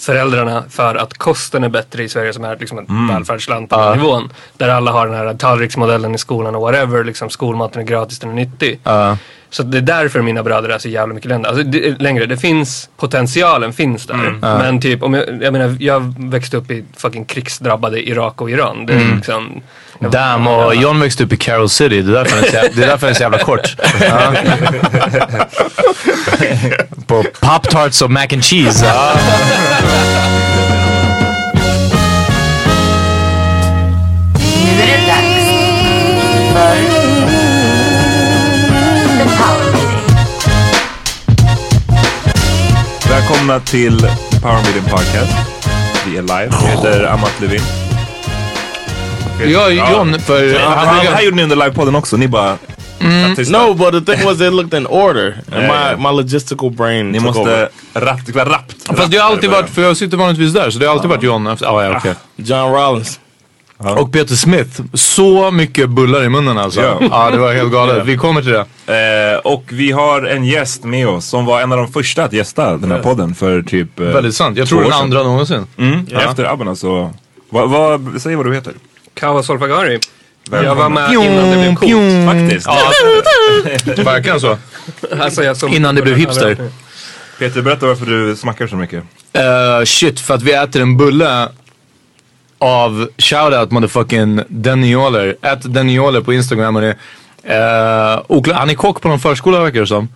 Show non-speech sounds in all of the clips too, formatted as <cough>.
föräldrarna för att kosten är bättre i Sverige som är liksom ett välfärdsland på den nivån. Där alla har den här tallriksmodellen i skolan och whatever. Liksom skolmaten är gratis, den är nyttig. Så det är därför mina bröder är så jävla mycket längre. Alltså, det, längre. Det finns, potentialen finns där. Men typ, om jag, jag menar, jag växte upp i fucking krigsdrabbade Irak och Iran. Det är liksom... jag- Damn, och John växte upp i Carol City. Det är därför han är så jävla, det är därför han är så jävla kort. Ja. <laughs> På Pop-Tarts och mac and cheese. Ja. Nu är det dags för Välkomna till Power Meeting Podcast. Vi är live. Jag heter Amat Levin. Ja, John, för... Ja, han han, här gjorde ni under livepodden också. Ni bara... tysta. No, but the thing was they looked in order. And Yeah, my, my logistical brain Ni took måste over. rappt, rappt. Fast det har alltid varit, för jag sitter vanligtvis där, så det har alltid varit John efter... Ah, ja, okej. John Rollins. Och Peter Smith. Så mycket bullar i munnen alltså. Ja. Ja, det var helt galet. Vi kommer till det. Eh, och vi har en gäst med oss som var en av de första att gästa den här podden för typ... Eh, Väldigt sant. Jag tror den andra någonsin. Mm, Efter Abban alltså. Vad, vad, säg vad du heter. Kawa Solfagari. Jag var med innan det blev coolt. Faktiskt. Ja, <laughs> verkligen så. Alltså, Innan det blev hipster. Peter, berätta varför du smackar så mycket. Uh, shit, för att vi äter en bulle av shoutout motherfucking Denioler. Ät Denioler på Instagram och det uh, oklar, Han är kock på någon förskola verkar det som.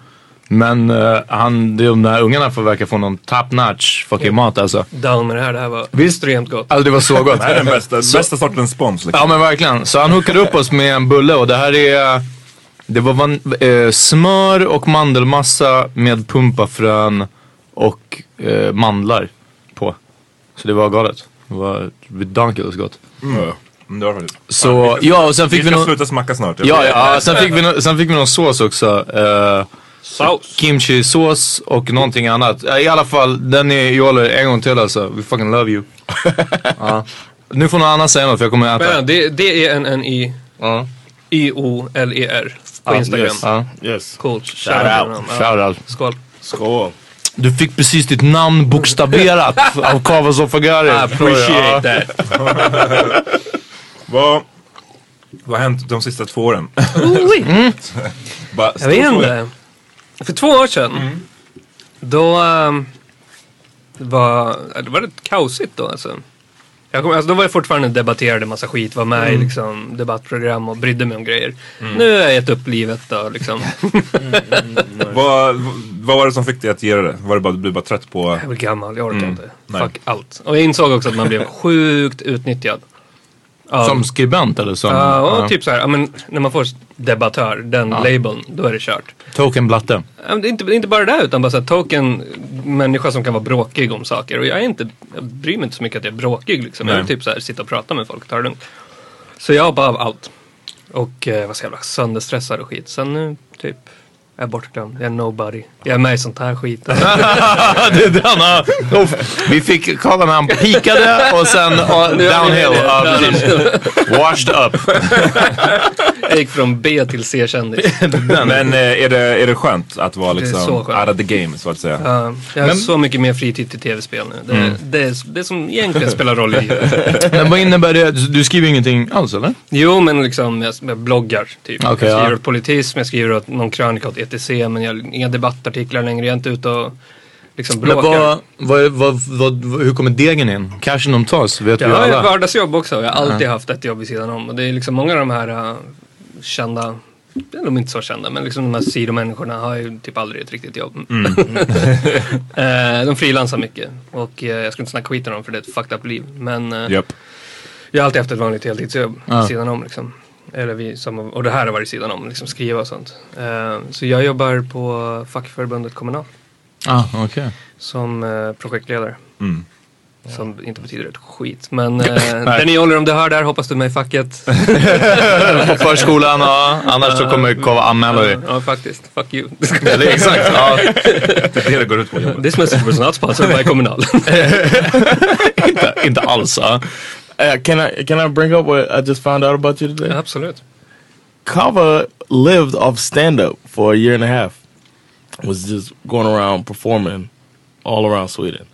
Men uh, han, det är de där ungarna får verkar få någon top notch fucking mat alltså. Down med det här. Det här var Visst? extremt gott. Alltså det var så gott. Det här är den bästa, Så- bästa sortens spons. Liksom. Ja men verkligen. Så han hookade upp oss med en bulle och det här är Det var van, eh, smör och mandelmassa med pumpafrön och eh, mandlar på. Så det var galet. Det var ridiculous gott. Mm. Mm, det var faktiskt. Så, ja och sen fick vi vi ska någon... sluta smacka snart. Ja, ja, sen fick vi, nå- sen fick vi någon sås också. Uh, Saus. Kimchi-sås och någonting annat. I alla fall, den är Joler en gång till alltså. We fucking love you. <laughs> ja. Nu får någon annan säga något för jag kommer äta. Men, det, det är en, en i Ja. I-O-L-E-R på Instagram. yes. Ja. Yes. Coolt. Shout Shoutout out. honom. Ja. Shoutout. Skål. Skål. Du fick precis ditt namn bokstaverat <laughs> av Kava Sofagari. I appreciate that. <laughs> Vad, vad har hänt de sista två åren? <laughs> Mm. Bara Jag vet inte. För två år sedan. Då ehm, var det var rätt kaosigt då alltså. Jag kom, alltså då var jag fortfarande debatterade massa skit, var med i liksom, debattprogram och brydde mig om grejer. Nu har jag gett upp livet då liksom. <laughs> Vad, vad var det som fick dig att göra det? Var det bara att du blev bara trött på... Jag blir gammal, jag orkar Mm. inte. Nej. Fuck allt. Och jag insåg också att man blev <laughs> sjukt utnyttjad. Av- Som skribent eller som? Ja, och ja. typ så här, ja, men när man får debattör, den labeln, då är det kört. Token Blatte. Ja, men Det är inte, inte bara det där, utan bara så här, token människa som kan vara bråkig om saker. Och jag är inte, jag bryr mig inte så mycket att jag är bråkig liksom. Jag vill typ så här, sitta och prata med folk, ta det lugnt. Så jag av allt. Och eh, var så jävla sönderstressad och skit. Sen nu, typ, jag är bortglömd. Jag är nobody. Jag är med i sånt här skit. <laughs> det är den, ja. Vi fick kolla när han pikade och sen <laughs> uh, downhill. Ja. Washed up. <laughs> jag gick från B till C-kändis. Men eh, är, det, är det skönt att vara liksom out of the game så att säga? Ja, jag har Men- så mycket mer fritid till tv-spel nu. Det, Mm. det, är, det som egentligen spelar roll i livet. Men vad innebär det? Du skriver ingenting alls eller? Jo, men liksom jag, jag bloggar typ. Okej, jag skriver ja. åt politism, jag skriver åt någon krönika åt ETC, men jag inga debattartiklar längre. Jag är inte ute och liksom Men bråkar. vad, vad, vad, vad, hur kommer degen in? Cashen de tas vet vi jag ju har ett alla. vardagsjobb också. Jag har alltid haft ett jobb vid sidan om. Och det är liksom många av de här uh, kända, de är inte så kända, men liksom de här sidomänniskorna har ju typ aldrig ett riktigt jobb. Mm. <laughs> <laughs> Eh, de frilansar mycket. Och eh, jag ska inte snacka skit om dem för det är ett fucked up liv. Men eh, Japp. jag har alltid haft ett vanligt heltidsjobb vid sidan om. Liksom. Eller vi, som, och det här har varit sidan om, liksom skriva och sånt. Eh, så jag jobbar på fackförbundet Kommunal Ah, okej. som eh, projektledare. Mm. Som inte betyder ett skit. Men eh, <laughs> Denny Oller om du hör där, hoppas du är med i facket. På <laughs> förskolan, ja. Annars så kommer Kava anmäla dig. Ja, faktiskt. Fuck you. Eller exakt. Ja. Det är det det går ut på. jobbet. This message was not sponsored by Kommunal. <laughs> inte, inte alls. Ja. Uh, can I can I bring up what I just found out about you today? Absolut. Kava lived off stand up for a year and a half. Was just going around performing all around Sweden.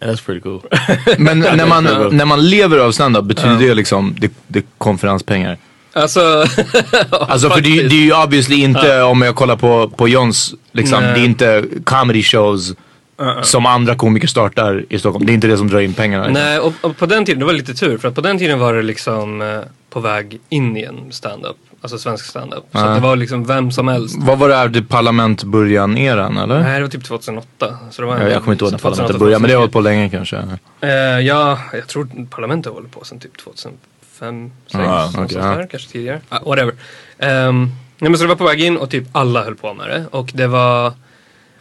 And that's pretty cool. <laughs> Men <laughs> när man, när man lever av standup betyder det liksom det, det konferenspengar? Alltså, <laughs> Alltså för det, det är ju obviously inte om jag kollar på, på Johns, liksom, Nej. det är inte comedy shows som andra komiker startar i Stockholm. Det är inte det som drar in pengarna. liksom. Nej, och, och på den tiden, det var lite tur för att på den tiden var det liksom eh, på väg in i en stand-up. Alltså svensk stand-up. Så att det var liksom vem som helst. Vad var det här, det parlamentbörjan eran eller? Nej, det var typ 2008. Så det var Ja, jag kommer inte ihåg när parlamentet började men det har hållit på länge kanske. Eh, ja, jag tror parlamentet håller på sedan typ 2005, 2006. Ja, något okej, sånt där, kanske tidigare. Ah, whatever. Um, nej, men så det var på väg in och typ alla höll på med det. Och det var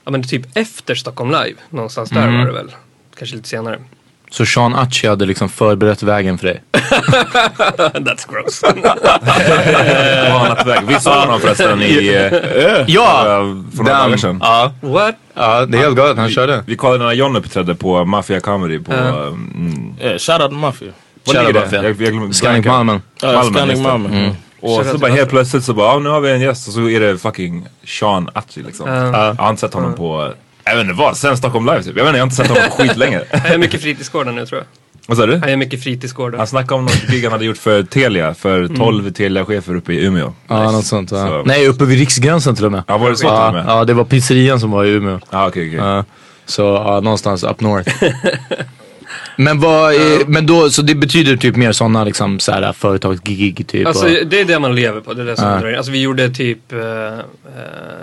ja, men typ efter Stockholm Live. Någonstans där Mm. var det väl. Kanske lite senare. Så Sean Achi hade liksom förberett vägen för dig? <laughs> That's gross. <laughs> Väg. Vi såg honom förresten i... <laughs> eh, Ja! för några dagar sedan. Ja. What? ja, det är helt galet. Han körde. Vi kollade när John uppträdde på Mafia Comedy på... Ja. Mm, yeah, shout out to Mafia. vad Shout ligger out det? Mafia. Jag, jag Scandic Malmen. Uh, Malmen, Scandic. Malmen. Mm. Och så bara helt plötsligt så bara, ja, nu har vi en gäst och så är det fucking Sean Achi liksom. Ja. Jag har inte sett honom på, jag vet inte vad, sen Stockholm Live typ. Jag vet inte, jag har inte sett honom på <laughs> skitlänge. Han gör mycket fritidsgårdar nu tror jag. Vad sa du? Han gör mycket fritidsgårdar. Han snackade om något gig han hade gjort för Telia, för 12 Telia-chefer uppe i Umeå. Ja, något sånt. Ja. Så- Nej, uppe vid Riksgränsen till och med. Ja, var det så till och Ja, med? ja, det var pizzerian som var i Umeå. Ja, okej, okej. Så någonstans up north. <laughs> men vad, är, men då, så det betyder typ mer sådana liksom såhär företagsgig typ? Alltså och, det är det man lever på. Det är det som Ja. drar in. Alltså vi gjorde typ uh, uh,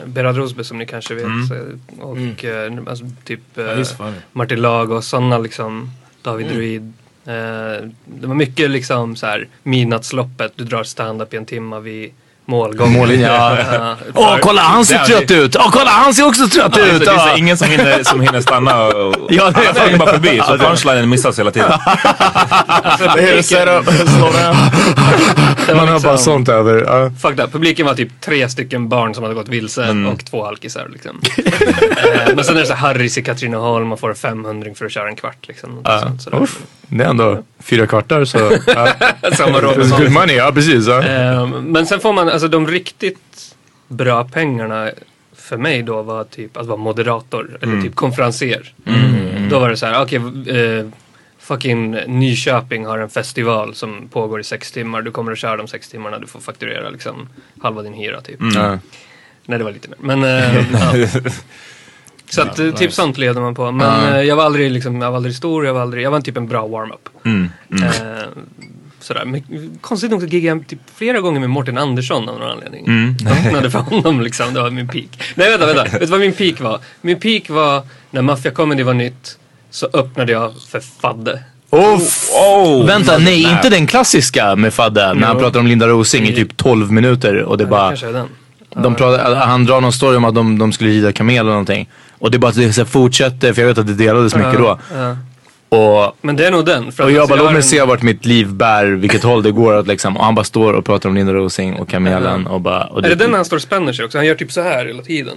Berad Rosbe som ni kanske vet. Mm. eh, Och eh, alltså, typ eh. Martin Lag och sådana liksom. David Druid. Eh, det var mycket liksom så här midnattsloppet. Du drar stand-up i en timme vid målgång. Mållinjen, ja. <laughs> Åh, kolla han ser Det är- trött ut! Åh, kolla han ser också trött Ja, ut! det är Ja. ingen som hinner, som hinner stanna och... <laughs> Ja, det är alla det. flyger bara förbi så Ja, det- punchlinen missas hela tiden. <laughs> Setup, slow down. Det var Man har liksom- bara sånt över. Ja. Fuck that. Publiken var typ tre stycken barn som hade gått vilse Mm. och två alkisar. Liksom. eh, men sen är det så här Harris i Katrineholm och får 500 för att köra en kvart. Liksom. Ja. sånt, sådär. Uff, det är ändå fyra kvartar så... Ja. <laughs> Samma. It's good money, ja precis. Eh, men sen får man, alltså de riktigt bra pengarna för mig då var typ att vara moderator eller typ konferenser. Då var det så här, okej, eh, fucking Nyköping har en festival som pågår i sex timmar. Du kommer att köra de sex timmarna, du får fakturera liksom halva din hyra typ. Ja. Nej det var lite mer. Men, eh, <laughs> ja. <laughs> Så att eh, typ sånt leder man på. Men Ja. eh, jag var aldrig liksom, jag var aldrig stor, jag var aldrig, jag var typ en bra warm-up. Mm. Mm. Eh, sådär. Men, konstigt nog så giggade jag typ flera gånger med Mårten Andersson av någon anledning. Mm. Jag öppnade för honom liksom, det var min peak. Nej vänta, vänta. Vet du vad min peak var? Min peak var när Mafia Comedy var nytt så öppnade jag för Fadde. Uff. Oh, Vänta, nej, inte den klassiska med Fadde när han pratar om Linda Rosing i typ 12 minuter och det Ja, bara... kanske är den. De pratar, han drar någon story om att de, de skulle rida kamel eller någonting. Och det är bara att det så fortsätter, för jag vet att det delades mycket då. Ja. Och, Men det är nog den. För och att jag alltså, bara, låt mig se vart mitt liv bär, vilket håll det går åt liksom. Och han bara står och pratar om Linda Rosing och kamelen och bara... Och Är det den han står och spänner sig också? Han gör typ så här hela tiden.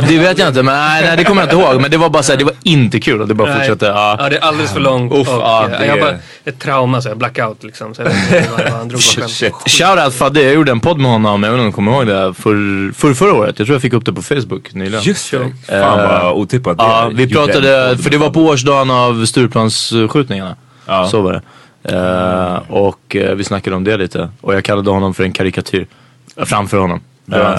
Ja, Det vet jag inte, men nej, nej, det kommer jag inte ihåg. Men det var bara så här, det var inte kul och det bara Nej. fortsatte. Ja. Ja, det är alldeles för långt. Uff, och, ja, det jag är- bara, ett trauma så jag blackout liksom. Så jag vet han drog. <laughs> Shoutout Fadde, jag gjorde en podd med honom, jag vet inte om du kommer ihåg det, för, för förra året. Jag tror jag fick upp det på Facebook nyligen. Just det. Eh, Fan vad otippat Ja, vi pratade, för det var på årsdagen av Stureplansskjutningarna. Ja. Så var det. Eh, och eh, vi snackade om det lite. Och jag kallade honom för en karikatyr. Framför honom.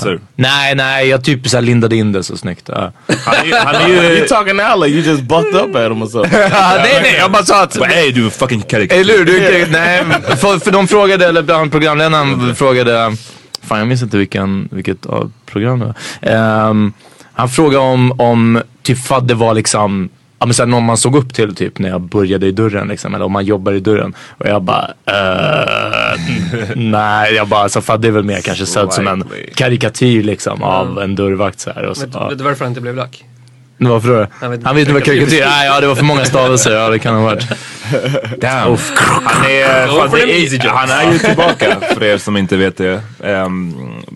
Sur? Nej, nej, jag typ såhär lindade in det så snyggt. Ja. Han är ju... Han är ju <laughs> You talking now like you just bucked up at him or something. nej, nej, jag bara sa att... Bara, Ey du fucking karikatyr. Eller hur? Du, är <laughs> nej, för, för de frågade, eller bland programledaren frågade, fan jag minns inte vilken, vilket av program det var. Ehm, han frågade om, om typ Fadde var liksom, ja men såhär någon man såg upp till typ när jag började i dörren liksom, eller om man jobbar i dörren. Och jag bara, eh, <laughs> nej, jag bara, alltså Fadde är väl mer kanske sedd som en karikatyr liksom av en dörrvakt så här. Och så, Vet, ja. vet du varför han inte blev lack? Varför då? Han vet- Han vet inte vad karikatyr är. Nej, ja det var för många stavelser. Ja det kan ha varit. <laughs> Damn. Han är, them är, han är ju tillbaka <laughs> för er som inte vet det. Ehm,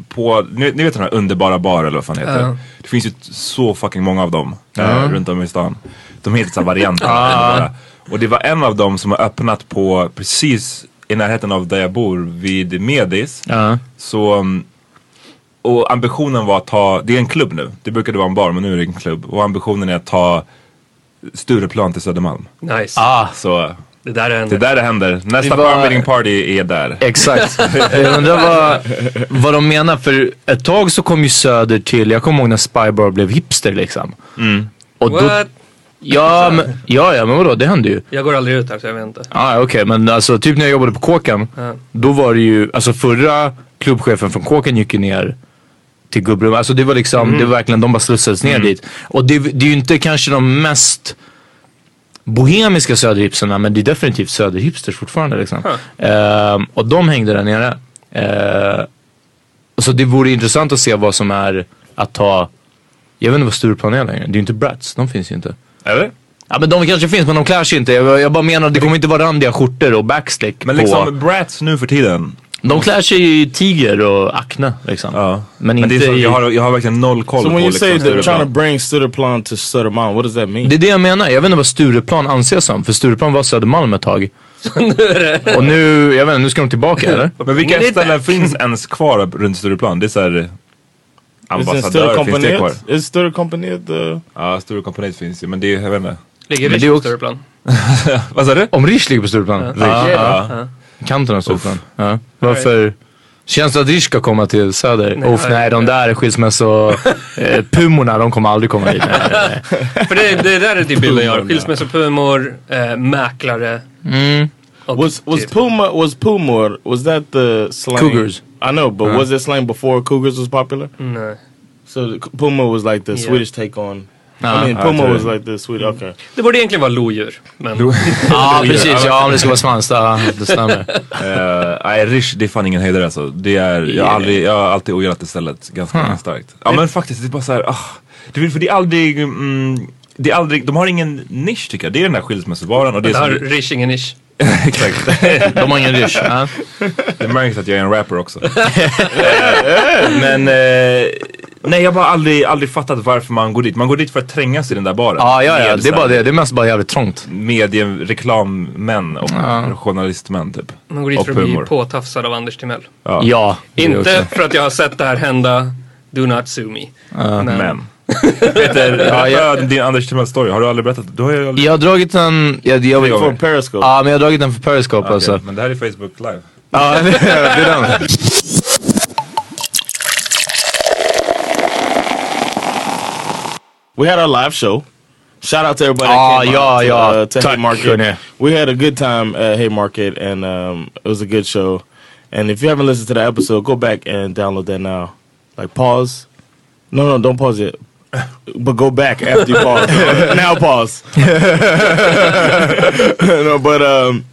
på, ni, ni vet den här underbara bar eller vad fan heter Ja. Det? Finns ju så fucking många av dem eh, Ja. runt om i stan. De heter så här varianter. Ah. Och det var en av dem som har öppnat på precis i närheten av där jag bor vid Medis. Ja. Så, um, och ambitionen var att ta, det är en klubb nu. Det brukade vara en bar men nu är det en klubb. Och ambitionen är att ta Stureplan till Södermalm. Nice. Ah, Så Det där är en... det är där det händer. Nästa var- party är där. Exakt. Jag undrar vad, vad de menar. För ett tag så kom ju Söder till, jag kommer ihåg när Spybar blev hipster liksom. Och då, What? ja, men, ja, ja, men vadå, det hände ju. Jag går aldrig ut här så jag vet inte. Ah, Okej, men alltså typ när jag jobbade på Kåken. Ja. Då var det ju, alltså förra klubbchefen från Kåken gick ju ner till gubbrum. Alltså det var liksom, det var verkligen, de bara slussades ner dit. Och det, det är ju inte kanske de mest bohemiska söderhipsterna men det är definitivt söderhipsters fortfarande liksom. Ehm, och de hängde där nere. Ehm, så det vore intressant att se vad som är att ta, jag vet inte vad Stureplan är längre. Det är ju inte Bratz, de finns ju inte. Eller? Ja men de kanske finns men de klär sig inte. Jag, jag bara menar det kommer inte vara randiga skjortor och backslick Men på. liksom Brats nu för tiden. De klär sig i tiger och Acne liksom. Ja. Men, Men det inte är så, i... jag, har, jag har verkligen noll koll So på when you liksom, say they're trying to bring Stureplan to Södermalm, what does that mean? Det är det jag menar. Jag vet inte vad Stureplan anses som. För Stureplan var Södermalm ett tag. <laughs> Och nu, jag vet inte, nu ska de tillbaka eller? <laughs> Men vilka är ställen finns ens kvar runt Stureplan? Det är såhär Is it ambassadör, finns det kvar? Is Sturecompagniet the... Ja, Sturecompagniet finns ju men det är, jag vet inte. Ligger Men Rish det är på också- Stureplan? <laughs> Vad sa du? Om Rish ligger på Stureplan? Ja, ja. Ja. Kanten av Stureplan? Ja. Varför? Känns det att Rish ska komma till Söder? Nej, Uff, nej, nej, de där skilsmässo... <laughs> eh, de kommer aldrig komma dit. Nej, nej, nej. För det, det där är typ bilden jag har. Skilsmässopumor, äh, mäklare. Mm. Was was typ- Puma was Pumor was that the slang? Cougars. I know, but Uh. was it slang before Cougars was popular? Nej. So Puma was like the Yeah. Swedish take on. I mean, Ja, Puma was det. like the sweet. Okay. Det borde egentligen vara lodjur. Men <laughs> Ja precis, ja om det ska vara <laughs> svans, ja, det stämmer. Eh, Nej, Rish det är fan ingen höjdare alltså. Det är, jag, har aldrig, jag har alltid ogillat det stället ganska starkt. Ja men faktiskt, det är bara såhär, ah, det, är- för det är aldrig, mm, det är aldrig, de har ingen nisch tycker jag. Det är den där skilsmässovaran och det det är har som, Rish ingen nisch. <laughs> exakt. De har ingen rysch. Ja. Det märks att jag är en rapper också. men eh, nej jag har bara aldrig, aldrig fattat varför man går dit. Man går dit för att trängas i den där baren. Ja, ja, ja, Med det är bara det. Det är mest bara jävligt trångt. Medie, reklammän och journalistmän typ. Man går dit Och för att bli påtafsad av Anders Timell. Ja. Ja. Inte för att jag har sett det här hända. Do not sue me. Men, Men. <laughs> Peter, ja, jag, din Anders Timell story, har du aldrig berättat? Du har ju aldrig... Jag har dragit den, jag, jag, gånger. For Periscope. Ja men jag har dragit den för Periscope Okej, alltså. Men det här är Facebook live. Ja <laughs> det är den. We had our live show. Shout out to everybody that came ja, out to, ja. uh, to Haymarket. We had a good time at Haymarket and um, it was a good show. And if you haven't listened to that episode, go back and download that now. Like pause. No, no, don't pause it. But go back after you pause. <laughs> now pause. <laughs> no, but um,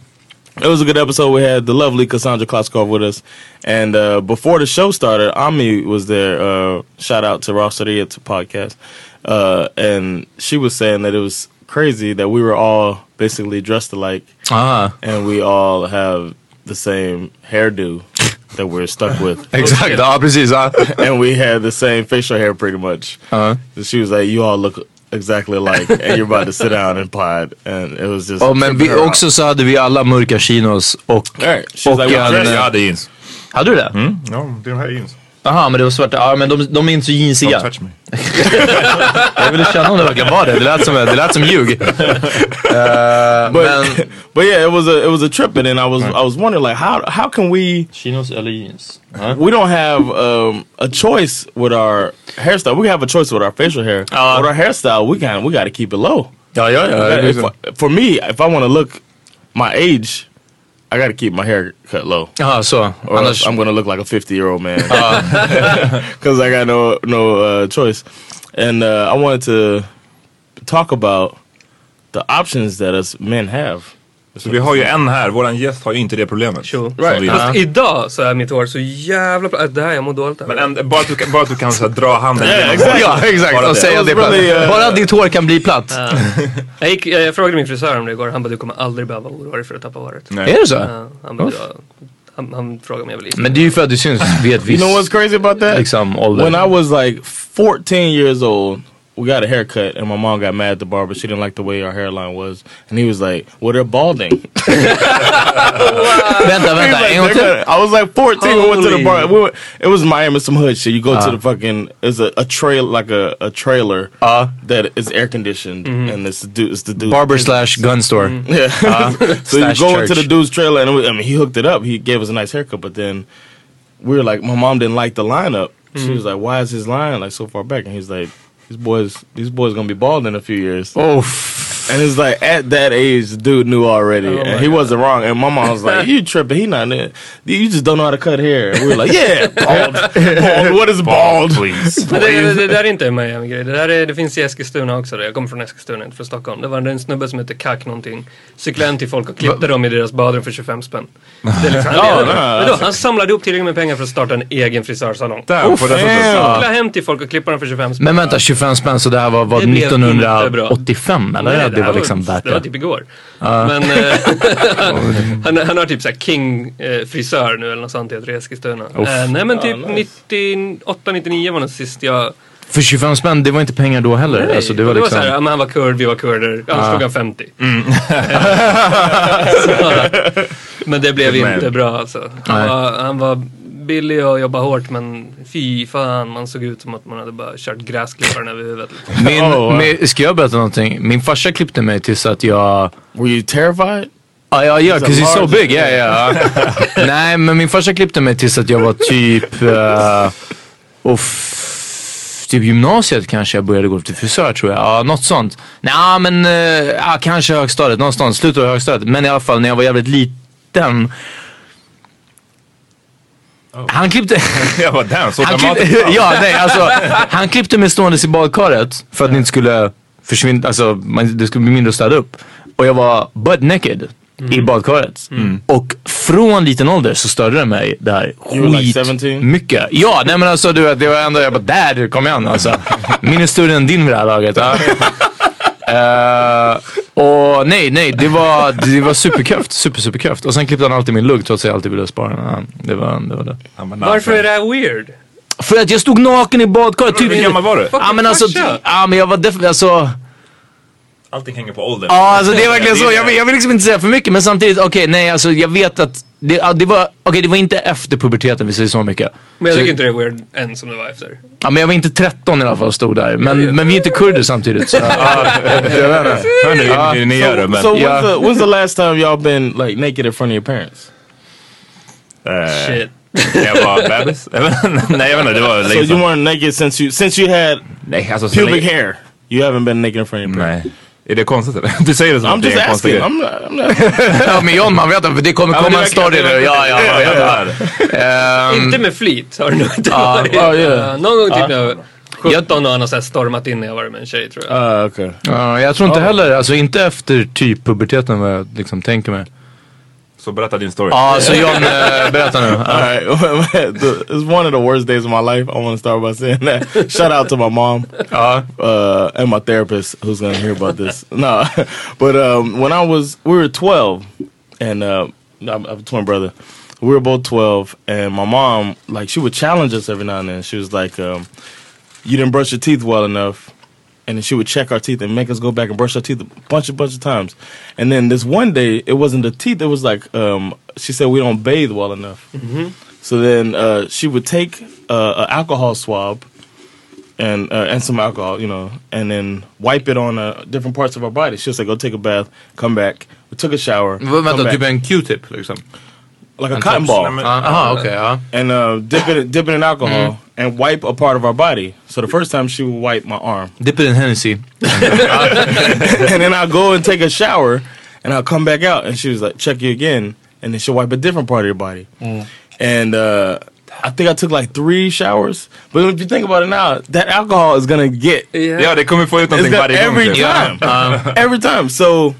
it was a good episode. We had the lovely Cassandra Kloskov with us. And uh, before the show started, Ami was there. Uh, shout out to Ross It's a podcast. Uh, and she was saying that it was crazy that we were all basically dressed alike Ah, and we all have the same hairdo that we're stuck with. exakt. Ja precis. Ja. and we had the same facial hair pretty much. Ja. So she was like, you all look exactly alike and you're about to sit down and pod. And it was just... Och, men vi, tripping her också så hade vi alla mörka chinos och... Right. She's Och like, en- "Well, dress- Jag hade jeans. Hade du det? Ja, det är de här jeans. Jaha, men det var svarta. Ja, men de, de är inte så Don't jeansiga. touch me. <laughs> Jag ville känna om det verkligen var det. Det lät som, det lät som ljug. <laughs> Eh, But, men... <laughs> but yeah, it was a it was a trip, and then I was I was wondering like how how can we Chinos eller jeans? we don't have um, a choice with our hairstyle. We have a choice with our facial hair. Uh, with our hairstyle, we got we got to keep it low. Ja, ja, ja. If I- for me, if I want to look my age, I got to keep my hair cut low. Jaha, så. Or else I'm gonna look like a 50 year old man <laughs> because I got no no uh, choice. And uh, I wanted to talk about the options that us men have. Så vi har ju en här, våran gäst har ju inte det problemet. Sure. Right. vi- Fast idag så är mitt hår så jävla bra. Det här, jag mår dåligt över. Men en, bara, att du, kan- bara att du kan så här, dra handen genom exactly. Ja, exakt. Bara Och det. säga det platt. uh, Bara att ditt hår kan bli platt. <laughs> jag, gick, jag, jag frågade min frisör om det igår. Han bara, du kommer aldrig behöva oroa dig för att tappa håret. Nej. Är det så? Ja, han, bara, han, han frågade om jag ville Men det är ju för att du syns <laughs> vid ett You visst... know what's crazy about that? Liksom ålder. When I was like 14 years old, we got a haircut, and my mom got mad at the barber. She didn't like the way our hairline was, and he was like, "Well, they're balding." <laughs> Vänta, He was vänta. like, "They're till. gonna-" I was like 14. We went to the Holy. bar. We went, it was Miami, some hood shit. You go to uh. the fucking it's a, a trail like a, a trailer Uh. that is air conditioned, mm-hmm. and it's the dude. It's the dude. Barber slash gun store. Yeah. Mm-hmm. Uh. <laughs> so you slash go church. into the dude's trailer, and it was- I mean, he hooked it up. He gave us a nice haircut, but then we were like, my mom didn't like the lineup. She mm-hmm. was like, "Why is his line like so far back?" And he's like, "These boys, these boys gonna be bald in a few years." Oh. And it's like at that age, the dude knew already, and he wasn't wrong. And my mom was like, <laughs> "You tripping? He not in. You just don't know how to cut hair." And we were like, "Yeah, <laughs> bald. bald. What is bald?" please. <laughs> Men det, det, det där är inte en Miami-grej. Det, där är, det finns i Eskilstuna också. Jag kommer från Eskilstuna, inte från Stockholm. Det var en snubbe som hette Kack någonting. Cyklade in till folk och klippte dem i deras badrum för 25 spänn. Det är liksom, han, Ja, nej, Men då, han samlade ihop tillräckligt med pengar för att starta en egen frisörsalong. Där, det. Cykla hem till folk och klippa dem för 25 spänn. Men vänta, 25 spänn så det här var, var Det blev inte bra. 1985 eller? Det, var liksom back Det var then. typ igår. Men eh, <laughs> han, han har typ såhär King eh, frisör nu eller något sånt heter det Eskilstuna. Eh, nej men typ 98-99 var den sist jag... För 25 spänn, det var inte pengar då heller. Nej, Alltså, det var det liksom... var såhär, ja, men han var kurd, vi var kurder. Annars Ah. tog han 50. <laughs> Så, men det blev inte bra alltså. Han var, han var billig och jobbade hårt men fy fan man såg ut som att man hade bara kört gräsklipparen över huvudet. Min, Oh, min, ska jag berätta någonting? Min farsa klippte mig tills att jag... Were you terrified? Ja, ja, ja, 'cause he's so big. Ja, ja. <laughs> Nej, men min farsa klippte mig tills att jag var typ... Uh, uff, typ gymnasiet kanske jag började gå till frisör tror jag. Ja, något sånt. Nej, men uh, ja, kanske högstadiet. Någonstans. Slutet av högstadiet. Men i alla fall när jag var jävligt liten. Han klippte... <laughs> Jag bara damn, så Han klippte, ja, nej, alltså, <laughs> han klippte mig ståendes i badkaret för att det inte skulle försvinna, alltså man, det skulle bli mindre att städa upp. Och jag var butt naked i badkaret. Och från liten ålder så störde det mig det här like skit 17? mycket. Ja, nej men alltså du vet, det var ändå, jag bara där, kom igen alltså. Min är större än din vid det här laget. Ja. <laughs> Eh, och nej, nej, det var, det var superköft. Super, superköft. Och sen klippte han alltid min lugg trots att jag alltid ville spara den. Det, var, det var det. Varför är det här weird? För att jag stod naken i badkaret. Typ, Hur gammal var du? Ja men alltså, ja men jag var definitivt, alltså. Allting hänger på åldern. Ja alltså det är verkligen så. Jag vill, jag vill liksom inte säga för mycket men samtidigt, okej nej alltså jag vet att det, det var, okej det var inte efter puberteten vi säger så mycket. Men jag Så- tycker inte det är weird än som det var efter. Ja men jag var inte 13 i alla fall och stod där. Men, men vi är inte kurder samtidigt så. <laughs> ja, jag vet inte. Hör ni gör det men... So when's, the, when's the last time y'all been like naked in front of your parents? eh, Shit. Jag var bebis. <laughs> Nej jag vet inte, det var So länge you weren't naked since you since you had Nej alltså så pubic hair. You haven't been naked in front of your parents. Nej. Är det konstigt eller? Du säger det som I'm att det just är en konstig grej. I'm not, I'm. <laughs> Ja men John man vet att det kommer komma det en story nu. Ja ja. ja, ja, ja. Ehm, Inte med flit har det nog inte varit. Någon gång typ när jag var 17 och han har så stormat in när jag varit med en tjej tror jag. Uh, okay. Ja, jag tror inte heller, alltså inte efter typ puberteten vad jag liksom tänker mig. Så berätta din story. Ja, så John, berätta nu. <laughs> All right, <laughs> it's one of the worst days of my life. I want to start by saying that. Shout out to my mom Ja. uh, and my therapist, who's gonna hear about this. <laughs> No, but um, when I was, we were twelve, and uh, I have a twin brother. We were both twelve, and my mom, like, she would challenge us every now and then. She was like, um, "You didn't brush your teeth well enough." And then she would check our teeth and make us go back and brush our teeth a bunch of bunch of times. And then this one day, it wasn't the teeth; it was like um, she said we don't bathe well enough. So then uh, she would take uh, an alcohol swab and uh, and some alcohol, you know, and then wipe it on uh, different parts of our body. She'll say, "Go take a bath, come back." We took a shower, Vänta, back. typ en q-tip liksom? Like a cotton ball, Jaha, okej, ja. and uh, dip it dip it in alcohol mm-hmm. and wipe a part of our body. So the first time she would wipe my arm. Dip it in Hennessy. <laughs> and then I'll go and take a shower, and I'll come back out, and she was like, "Check you again," and then she'll wipe a different part of your body. Mm. And uh, I think I took like three showers. But if you think about it now, that alcohol is gonna get Yeah, det kommer få ut it's någonting gonna, varje gång. every typ. time, uh-huh. <laughs> every time. So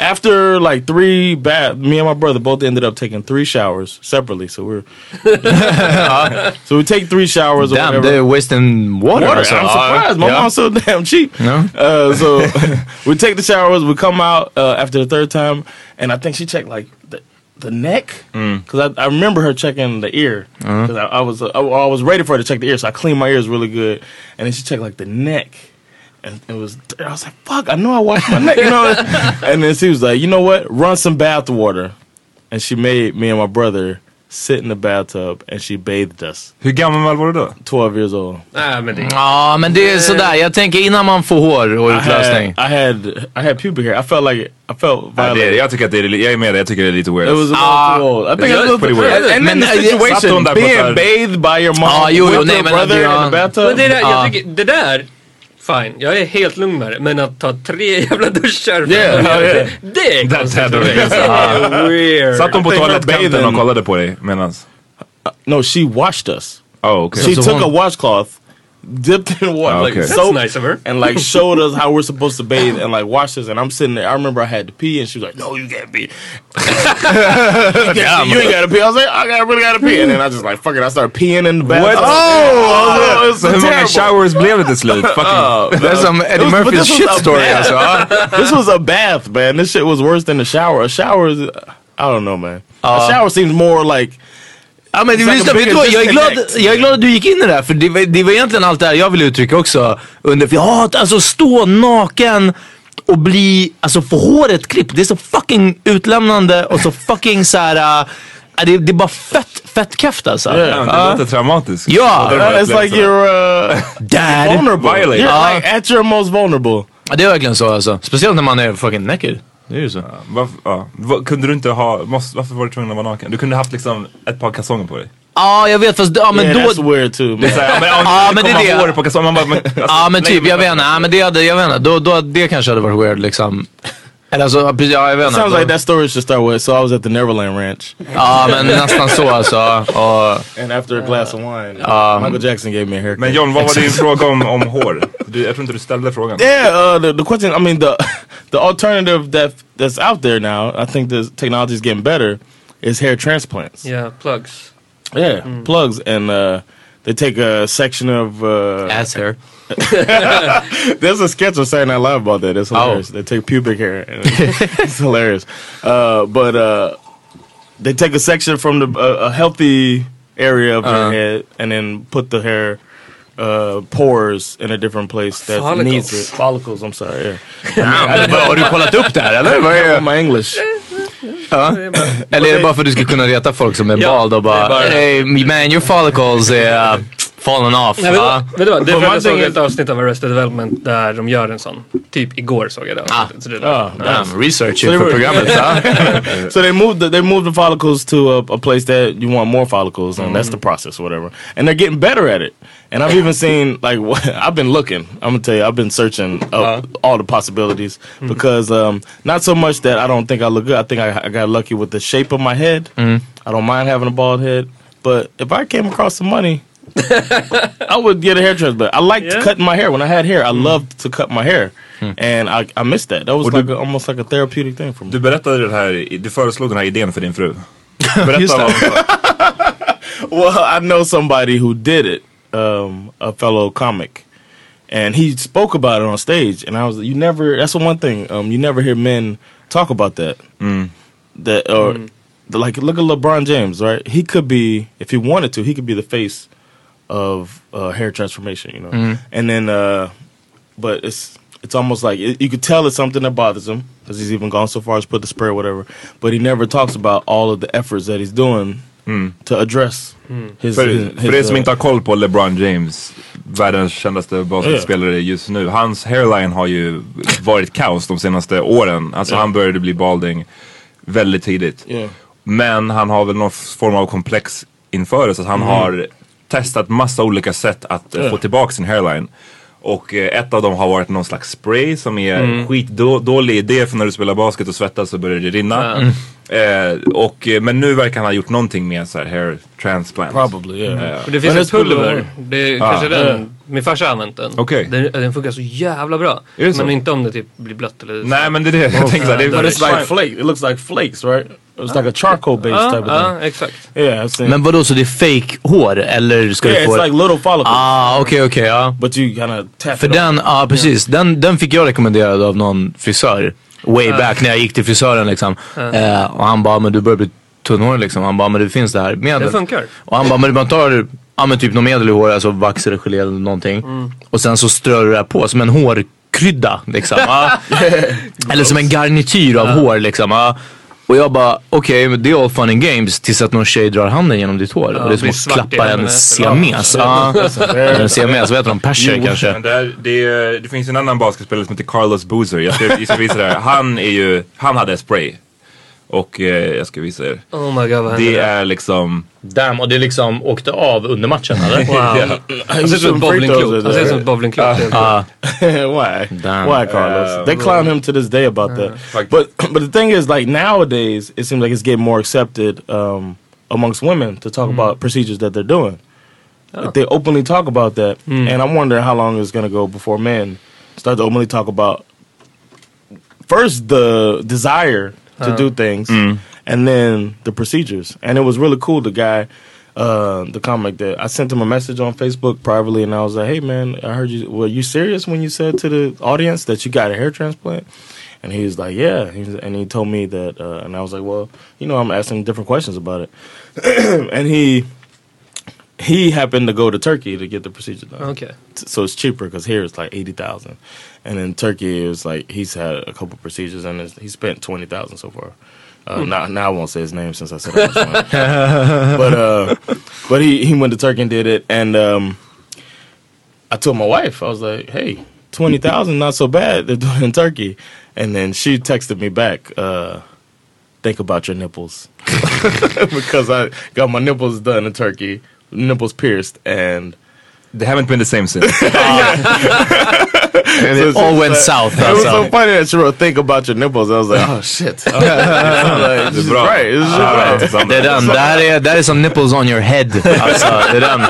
after like three bath, me and my brother both ended up taking three showers separately. So we're <laughs> so we take three showers. or Damn, whatever. they're wasting water. Water. alltså. I'm surprised. My Ja. mom's so damn cheap. No? Uh, so <laughs> we take the showers. We come out uh, after the third time, and I think she checked like the, the neck because I, I remember her checking the ear because I, I was uh, I, I was ready for her to check the ear, so I cleaned my ears really good, and then she checked like the neck. And it was, I was like, fuck, I know I washed my neck, you know? <laughs> and then she was like, you know what? Run some bath water. And she made me and my brother sit in the bathtub and she bathed us. Hur gammal var du då? 12 years old. Nej men det Ja, men det är sådär. Jag tänker innan man får hår och I had, I had I had pubic hair. I felt like I felt Ja, det, violated. jag tycker att det är, jag är med dig, jag tycker det är lite weird. It was a Ah, little too old. I think it it was was pretty weird. And, and then Men, the eh, satt situation, hon där på being bathed by your mom Ah, jo, jo, with nej, your men brother ja. in the bathtub. Men det, där, Ja. jag tycker, det där, fine, jag är helt lugn med det. Men att ta tre <laughs> jävla duschar för Yeah, att- yeah. det, det är That's konstigt. <laughs> Det <laughs> weird. Satt de på toalettkanten och kollade på dig medans? No, she washed us. Oh, okay. She So took one- a washcloth, dipped in water, oh, like okay. That's soap, nice of her. and like showed us how we're supposed to bathe and like wash us. And I'm sitting there. I remember I had to pee, and she was like, "No, you can't pee. you, can't pee. you ain't gotta pee." I was like, "I got- really gotta pee," and then I just like, "Fuck it," I started peeing in the bathtub. What? Oh, it was Så hur många terrible. showers blev det till slut? Fucking... Oh, That's some Eddie was- Murphys shit story bath. alltså. ja. this was a bath, man. This shit was worse than a shower. A shower is, I don't know, man. a uh, shower seems more like Ja men det, It's like visst, a vet du vad, jag, är glad, jag är glad att du gick in i det här för det, var- det var egentligen allt det här jag ville uttrycka också. Under, för hatar alltså stå naken och bli, alltså få håret klippt. Det är så fucking utlämnande och så fucking såhär, uh, det, det är bara fett, fett keft alltså. Yeah. Ja, det låter traumatiskt. Ja, uh, it's like you're uh, Dad. vulnerable. Violate. You're like at your most vulnerable. Ja, det är verkligen så alltså. Speciellt när man är fucking naked. Det är ju så. Varför, ja. Vad- Kunde du inte ha, måste, varför var du tvungen att vara naken? Du kunde haft liksom ett par kalsonger på dig. Ja jag vet fast, ja men yeah, då... that's weird too. Man. såhär, ja, men, Ja, om men det det är det. hår på kalsonger, man bara, men, alltså, Ja men nej, typ, jag vet inte. Ja, men det hade, jag vet inte. Då, då, det kanske hade varit weird liksom. Eller alltså, precis, ja, jag vet inte. Sounds like that story should start with, so I was at the Neverland Ranch. Ja, men nästan så alltså. Och, And after a glass of wine, Um, Michael Jackson gave me a haircut. Men John, vad var din fråga om, om <laughs> hår? Du, jag tror inte du ställde frågan. Yeah, uh, the, the question. I mean, the <laughs> the alternative that that's out there now. I think the technology is getting better. Is hair transplants. Yeah, plugs. Yeah, plugs, and uh, they take a section of uh, ass hair. <laughs> There's a sketch of Saturday Night Live about that. It's hilarious. They take pubic hair. And <laughs> it's hilarious. Uh, but uh, they take a section from the uh, a healthy area of Uh-huh. your head and then put the hair uh, pores in a different place that Follicles. needs it. Follicles. I'm sorry. Yeah. Har du kollat upp det här, eller? Vad är- My English. Ja. Eller är det bara för att du ska kunna reta folk som är Ja, bald och bara, hey man your follicles är uh, fallen off. Nej, vet, Ja. du- vet du vad? Det är för att jag såg ett avsnitt av Arrested Development där de gör en sån. Typ igår såg jag det ah. avsnittet. Så det är Ah, därför. Damn, research So they inför programmet. <laughs> Ja. so they moved the, they moved the follicles to a, a place that you want more follicles, and that's the mm. process, or whatever. And they're getting better at it. And I've even seen like what, <laughs> I've been looking. I'm gonna tell you, I've been searching up uh-huh. all the possibilities mm. because um, not so much that I don't think I look good. I think I, I got lucky with the shape of my head. Mm. I don't mind having a bald head, but if I came across some money. I would get a hair transplant. I liked Yeah. cutting my hair. When I had hair, I loved to cut my hair. And I, I missed that. That was like du- a, almost like a therapeutic thing for me. Du berättade den här, du föreslog den här idén för din fru. <laughs> Just Berätta det. vad <laughs> well, I know somebody who did it, um, a fellow comic, and he spoke about it on stage. And I was, you never. That's the one thing. Um, you never hear men talk about that. That or the, like, look at LeBron James, right? He could be, if he wanted to, he could be the face of uh, hair transformation. You know, and then, uh, but it's. It's almost like it, you could tell it's something that bothers him because he's even gone so far as put the spray or whatever. But he never talks about all of the efforts that he's doing to address his, För, his, för er his, som uh, inte har koll på LeBron James, världens kändaste basketspelare just nu. Hans hairline har ju varit kaos de senaste åren. Alltså Ja. han började bli balding väldigt tidigt. Yeah. Men han har väl någon form av komplex inför det. Så att han har testat massa olika sätt att eh, få tillbaka sin hairline. Och eh, ett av dem har varit någon slags spray som är Mm. skitdålig idé för när du spelar basket och svettas så börjar det rinna. Eh, och, eh, men nu verkar han ha gjort någonting med så här hair transplant. Probably, yeah. Och det finns ett det pulver. Det är Ah. kanske den. Min farsa har använt den. Okej. Den, den funkar så jävla bra. Är det så? Men inte om det typ blir blött eller Nej men det är det jag tänkte. så här, Det But är, it's like flake. It looks like flakes, right? It's like a charcoal based Ja, type of ja, thing. exakt. Yeah. Men vadå, så det är fake hår eller ska yeah, du få it's like little follicles, Ah, okej okej ja. but you kind of tap För den, ja precis, den, den fick jag rekommenderad av någon frisör. Way back när jag gick till frisören liksom. Eh, och han bara, men du börjar bli tunnhårig liksom. Han bara, men det finns det här medel. Det funkar. Och han bara, men man tar ja, men typ något medel i håret, alltså vax eller gelé eller någonting. Och sen så strör du det här på som en hårkrydda liksom. Ja. <laughs> eller som en garnityr av hår liksom. Ja. Och jag bara, okej, men det är all fun and games tills att någon tjej drar handen genom ditt hår. och det är som att klappa en siames. Ja. <laughs> En siames, vad heter de? Perser kanske? Men där, det, det finns en annan basketspelare som heter Carlos Boozer. Jag ska, jag ska visa det här. Han, är ju, han hade spray. Och eh, jag ska visa er. Oh my god vad Det hände där? är liksom... Damn, och det liksom åkte av under matchen eller? Wow. <laughs> Han ser ut som ett bowlingklot. Han ser ut som ett bowlingklot. Ja. <laughs> Why? Damn. Why, Carlos? they clown him to this day about that. Fuck. But but the thing is, like nowadays, it seems like it's getting more accepted um, amongst women to talk about procedures that they're doing. Like, they openly talk about that, and I'm wondering how long it's to go before men start to openly talk about first the desire to do things, and then the procedures. And it was really cool. The guy. Uh, the comic that I sent him a message on Facebook privately, and I was like, "Hey, man, I heard you. Were you serious when you said to the audience that you got a hair transplant?" And he was like, "Yeah," He's- and he told me that, uh, and I was like, "Well, you know, I'm asking different questions about it." <clears throat> and he he happened to go to Turkey to get the procedure done. Okay. So it's cheaper because here it's like eighty thousand, and in Turkey it was like he's had a couple procedures and he spent twenty thousand so far. Uh, now, now I won't say his name since I said it <laughs> but uh, but he he went to Turkey and did it, and um, I told my wife I was like, hey, twenty thousand, not so bad. They're doing it in Turkey, and then she texted me back. Uh, Think about your nipples <laughs> because I got my nipples done in Turkey, nipples pierced, and They haven't been the same since. <laughs> it all went south, It was so funny that you wrote think about your nipples. I was like, oh <laughs> shit. I was <laughs> like, this is right. This is Ja, right. Det är den, det här är, det här nipples on your head. Alltså, det är den.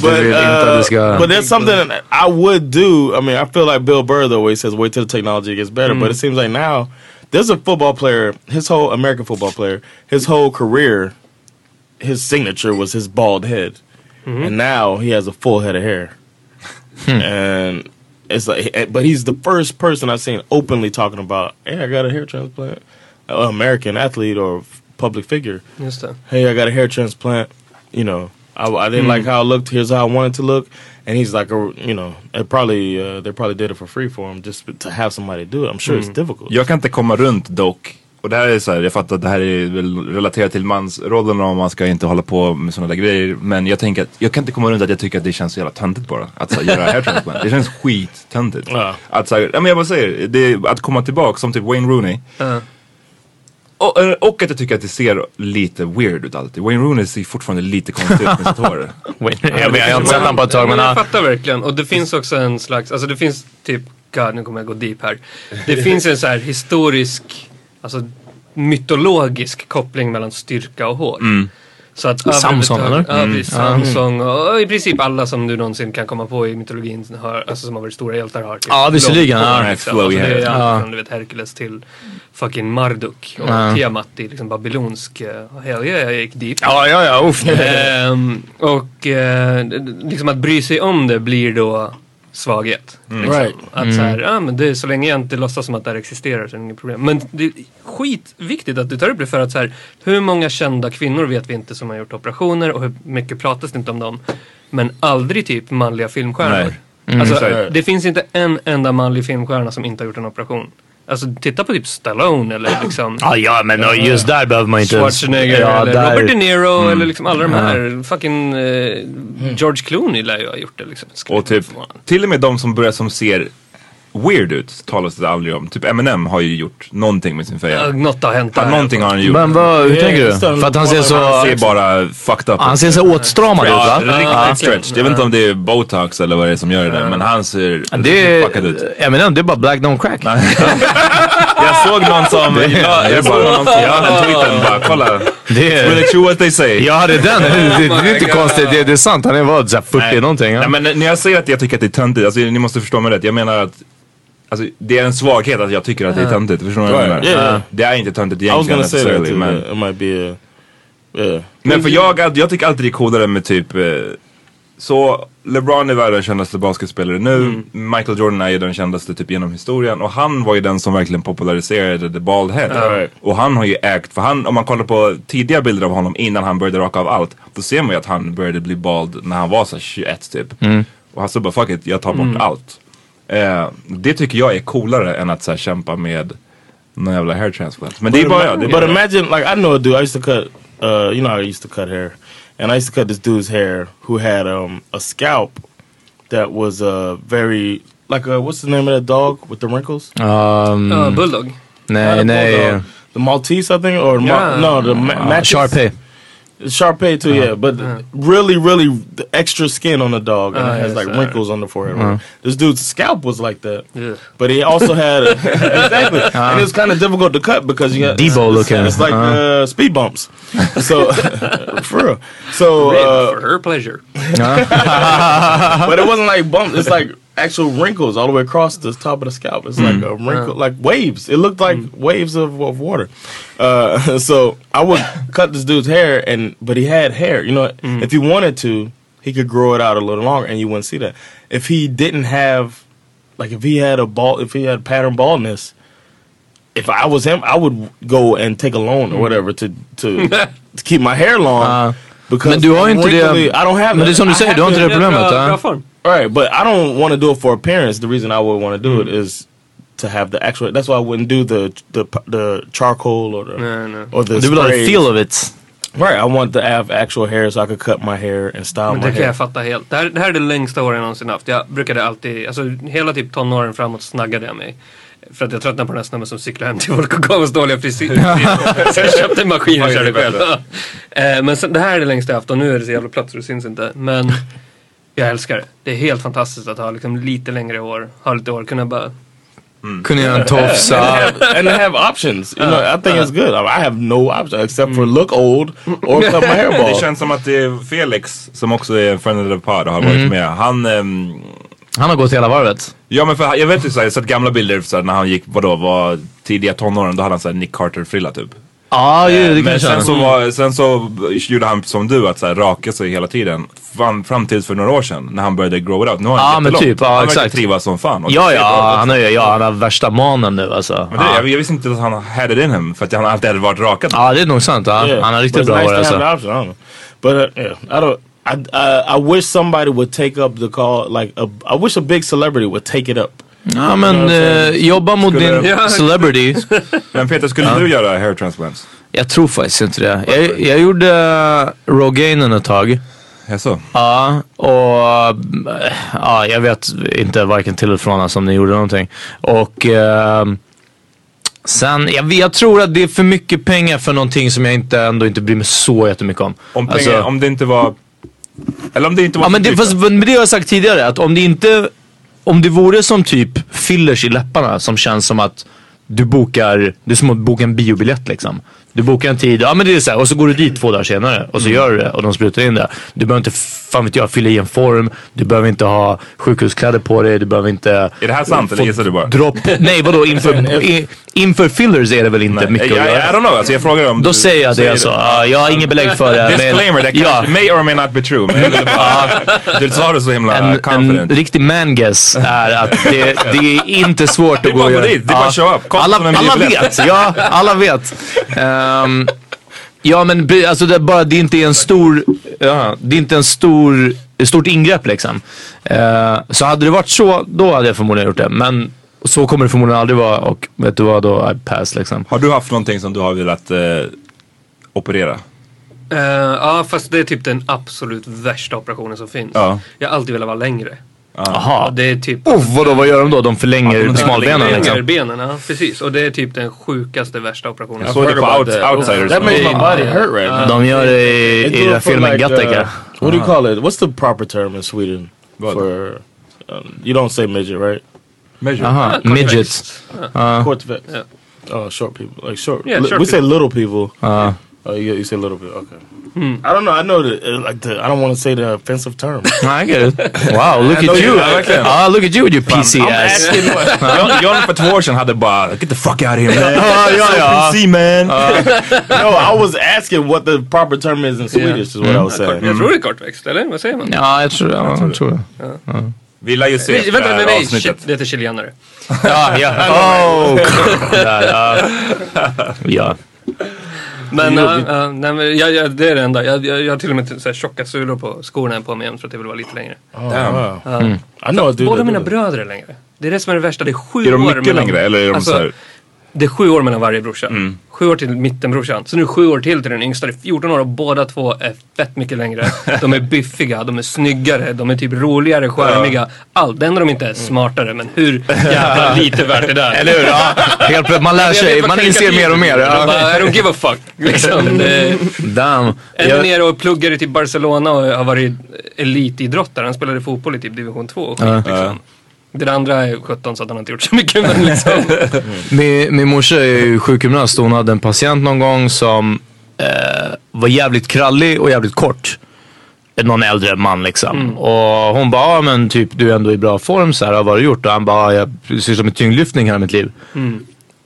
But, Du vill inte att uh, but there's something I would do. I mean, I feel like Bill Burr though, where he says, "Wait till the technology gets better." But mm. it seems like now there's a football player. His whole American football player, his whole career, his signature was his bald head, mm-hmm. and now he has a full head of hair, hmm. and. It's like, eh, but he's the first person I've seen openly talking about, "Hey, I got a hair transplant." Uh, American athlete or public figure. Just det. hey, I got a hair transplant. You know, I, I didn't like how it looked. Here's how I wanted to look. And he's like, a, you know, it probably uh, they probably did it for free for him just to have somebody do it. I'm sure it's difficult. Jag kan inte komma runt dock. Och det här är så här, jag fattar att det här är väl relaterat till mansrollen och man ska inte hålla på med sådana där grejer. Men jag tänker att jag kan inte komma runt att jag tycker att det känns så jävla töntigt bara. Att så här, göra hair transplant. Det känns skittöntigt. Ja. Att så här, ja men jag bara säger, det är att komma tillbaka som typ Wayne Rooney. Ja. Och, eh, och att jag tycker att det ser lite weird ut alltid. Wayne Rooney ser fortfarande lite konstigt ut med sitt hår. <laughs> Jag, jag har inte sett honom på ett tag men... jag ah, fattar verkligen. Och det finns också en slags, alltså det finns typ, god nu kommer jag gå deep här. Det finns en så här historisk, alltså mytologisk koppling mellan styrka och hår. Så att Samson, eller? Ja, precis. Samson och, i princip alla som du någonsin kan komma på i mytologin har, alltså som har varit stora hjältar har typ Ja, visserligen, ja. liksom. Alltså, det är allt från du vet Herkules till fucking Marduk och Ja. Tiamat i liksom babylonsk, uh, hell yeah, jag gick deep. Ja, ja, ja. Uff. Ehm, och eh, liksom att bry sig om det blir då svaghet. Liksom. Right. Att så, här, ja, men det, är så länge jag inte låtsas som att det här existerar så är det inget problem. Men det är skitviktigt att du tar upp det för att så här, hur många kända kvinnor vet vi inte som har gjort operationer och hur mycket pratas det inte om dem. Men aldrig typ manliga filmstjärnor. Alltså, exakt. det finns inte en enda manlig filmstjärna som inte har gjort en operation. Alltså titta på typ Stallone eller <clears throat> liksom Ja, ja, men och just där behöver man inte... Schwarzenegger ja, eller där- Robert De Niro Mm. eller liksom alla de här. Fucking eh, George Clooney lär ju ha gjort det liksom. Skulle Och typ, till och med de som börjar som ser weird ut talas det aldrig om. Typ Eminem har ju gjort någonting med sin Ja, feja. något har hänt där. någonting har han gjort. Men vad, hur tänker du? För att han ser Han så... ser bara fucked up Han ser så åtstramad ut va? Ja, riktigt stretched. Jag vet inte om det är botox eller vad det är som gör det där. Men han ser Det fuckad ut. Eminem, det är bara black don't crack. <laughs> Jag såg någon som, ja, jag såg någon som, ja, den tweeten bara, kolla. Det är... Really true what they say. Ja, <laughs> det är den. Det, det, det är inte konstigt. Det, det är sant. Han är vad, så här 40 Nej. någonting? Ja. Nej, men när jag säger att jag tycker att det är töntigt, alltså, ni måste förstå mig rätt. Jag menar att Alltså, det är en svaghet att jag tycker att det är töntigt. Förstår du vad jag menar? Yeah. Det är inte töntigt I was egentligen gonna say that necessarily. too. Men. It might be a yeah. men för jag, jag tycker alltid det är coolare med typ eh, Så LeBron är världens kändaste basketspelare nu. Michael Jordan är ju den kändaste typ genom historien. Och han var ju den som verkligen populariserade the bald head. Right. Och han har ju ägt, för han, om man kollar på tidiga bilder av honom innan han började raka av allt. Då ser man ju att han började bli bald när han var så här 21 typ. Och han sa bara fuck it, jag tar bort allt. Eh, det tycker jag är coolare än att så här, kämpa med någon jävla hair transplant. Men det är bara jag. But imagine, like, I know a dude. I used to cut. Uh, you know, how I used to cut hair, and I used to cut this dude's hair who had um a scalp that was uh very like uh what's the name of that dog with the wrinkles? Um, Ja, Bulldog. Nej, a nej. bulldog. The Maltese, I think, or Yeah. Ma- no, the ma- Uh, Maltese. Sharpay. Sharpay too, yeah, but really, really the extra skin on the dog, and Ah, it has yes, like uh, wrinkles on the forehead. This dude's scalp was like that, Ugh. but he also had <laughs> exactly, and it was kind of difficult to cut because you got Debo it's, looking, It's like uh. uh, speed bumps, <laughs> so <laughs> for real. So, Red uh, for her pleasure. but it wasn't like bumps. It's like actual wrinkles all the way across the top of the scalp. It's like a wrinkle, like waves. It looked like waves of, of water. Uh, <laughs> so I would cut this dude's hair, and but he had hair. You know, if he wanted to, he could grow it out a little longer, and you wouldn't see that. If he didn't have, like, if he had a ball, if he had pattern baldness. If I was him, I would go and take a loan or whatever to to, <laughs> to keep my hair long. Uh, because men du har I'm inte det- I don't have Men det är that. som du I säger, have du har inte det problemet. Bra, bra ja. Form. Right, but I don't want to do it for appearance. The reason I would want to do it is to have the actual. That's why I wouldn't do the the the charcoal or the Nej, nej. or the Du vill ha the sprays. feel of it. Right, I want to have actual hair so I could cut my hair and style Men my det kan hair. jag fatta helt. Det här, det här är det längsta året jag någonsin haft. Jag brukade alltid, alltså hela typ tonåren framåt snaggade jag mig. För att jag tröttnade på den här snubben som cyklade hem till folk och gav oss dåliga frisyrer. <laughs> så jag köpte en maskin och körde själv. Eh, Men sen, det här är det längsta jag haft och nu är det så jävla platt så det syns inte. Men Jag älskar det. Det är helt fantastiskt att ha liksom lite längre hår, ha lite hår, kunna bara Kunna göra en and, tofsa. have, and have options. You know, I think it's good. I, have no options except for look old or cut my hair Det bald. känns som att det är Felix, som också är en friend of the pod och har varit med. Han, ehm, Han har gått hela varvet. ja men för jag vet ju såhär, jag har sett gamla bilder så här, när han gick, vadå, var tidiga tonåren, då hade han såhär Nick Carter-frilla typ. Ja, ju, det Men sen han. så, var, sen så gjorde han som du, att så här, raka sig hela tiden. Fram, fram tills för några år sedan när han började grow it out. Nu har han Ja, men typ, ja, han verkar exakt. trivas som fan. Och Ja, det ja, han är, ja, han har värsta manen nu alltså. Men det, Ja. jag, jag visste inte att han had it in him för att han alltid hade varit rakad. Ja, det är nog sant. Ja. Yeah, Han har riktigt bra nice hår have alltså. option. But uh, yeah, I don't. I uh, I wish somebody would take up the call. Like a, I wish a big celebrity would take it up. Ja, men eh, jobba mot Skulle- din <laughs> celebrity. <laughs> Men Peter, skulle du göra hair transplants? Jag tror faktiskt inte det. Jag, jag gjorde uh, Rogainen ett tag. Jaså? Ja, och eh, ja, jag vet inte varken till eller från alltså, om ni gjorde någonting. Och eh, sen, jag, jag tror att det är för mycket pengar för någonting som jag inte, ändå inte bryr mig så jättemycket om. Om, pengar, Alltså- om det inte var... Eller om det inte var Ja men det, fast, men det har jag sagt tidigare att om det inte om det vore som typ fillers i läpparna som känns som att du bokar, det är som att boka en biobiljett liksom. Du bokar en tid, ja men det är så här, och så går du dit två dagar senare och så Mm. gör du det och de sprutar in det. Du behöver inte, fan vet jag, fylla i en form. Du behöver inte ha sjukhuskläder på dig. Du behöver inte... Är det här sant eller gissar du bara? Dropp, nej vadå inför, <laughs> i, inför fillers är det väl inte mycket jag, att göra? I don't know, alltså jag frågar om Då du säger jag det alltså. Ja, jag har inget belägg för det. Disclaimer, that ja. may or may not be true. Men bara, <laughs> du sa det så himla En, confident. en riktig man guess är att det, det är inte svårt <laughs> Det är att gå bara och att gå göra- dit, det är bara att show up. Kom alla alla vet, ja alla vet. Ehm, ja men alltså det, är bara, det är inte en stor, ja, det är inte en stor, ett stort ingrepp liksom. Eh, så hade det varit så, då hade jag förmodligen gjort det. Men så kommer det förmodligen aldrig vara och vet du vad, då I pass liksom. Har du haft någonting som du har velat eh, operera? Eh, ja, fast det är typ den absolut värsta operationen som finns. Ja. Jag har alltid velat vara längre. Jaha. Och det är typ... Oh, vadå, vad gör de då? De förlänger Ja, de smalbenen Förlänger liksom? benen, ja precis. Och det är typ den sjukaste, värsta operationen. Jag såg det på out, Outsiders. That makes my body hurt right now. De gör det i, den for filmen like, Gattaca. uh, what do you call it? What's the proper term in Sweden What? for? Um, you don't say midget, right? Measure. Aha, kort midget. växt. Short vet. Yeah. Oh, short people, like short. Yeah, short we say people. little people. Uh, Oh, you, you say a little bit. Okay. I don't know. I know that. uh, Like the, I don't want to say the offensive term. <laughs> I get it. <laughs> Wow, look at you- you. ja, verkligen. <laughs> Ah, look at you with your PC I'm ass. asking what- John, John för två år sedan hade bara get the fuck out of here man. Ja, ja, ja. PC man. no, I was asking what the proper term is in Swedish. Is what I was saying. Jag tror det är kortväxt, eller? Vad säger man? Ja, jag tror, ja, jag tror det. Vi lär ju se Nej, efter vänta, det nej, nej. Shit, det heter chilenare. Ja, ja. Oh, där, ja. ja. Men, ja, ja, nej, men jag, jag, det är det enda. Jag, jag, jag har till och med så här tjocka sulor på skorna på mig för att jag vill vara lite längre. Oh, know a dude. Båda mina bröder är längre. Det är det som är det värsta. Det är sju Är de år mycket längre eller är de alltså, så här? Det är sju år mellan varje brorsa. Mm. Sju år till mittenbrorsan. Så nu sju år till till den yngsta. Det är 14 år och båda två är fett mycket längre. <laughs> De är biffiga, de är snyggare, de är typ roligare, charmiga. Allt. Det enda de inte är smartare. Men hur jävla <laughs> lite värt det där. Eller hur? Ja. Helt plötsligt, man lär sig, man inser mer och mer. Ja. bara, I don't give a fuck. <laughs> Liksom. Det, Damn. en Jag, nere och pluggar i typ Barcelona och har varit elitidrottare. Han spelade fotboll i typ division 2 och skit, liksom. Den andra är 17 så att han inte gjort så mycket. Men liksom. <laughs> min, min morsa är ju sjukgymnast och hon hade en patient någon gång som eh, var jävligt krallig och jävligt kort. Någon äldre man liksom. Och hon bara, ja men typ du är ändå i bra form så här, vad har du gjort? Och han bara, jag sysslar med tyngdlyftning hela mitt liv.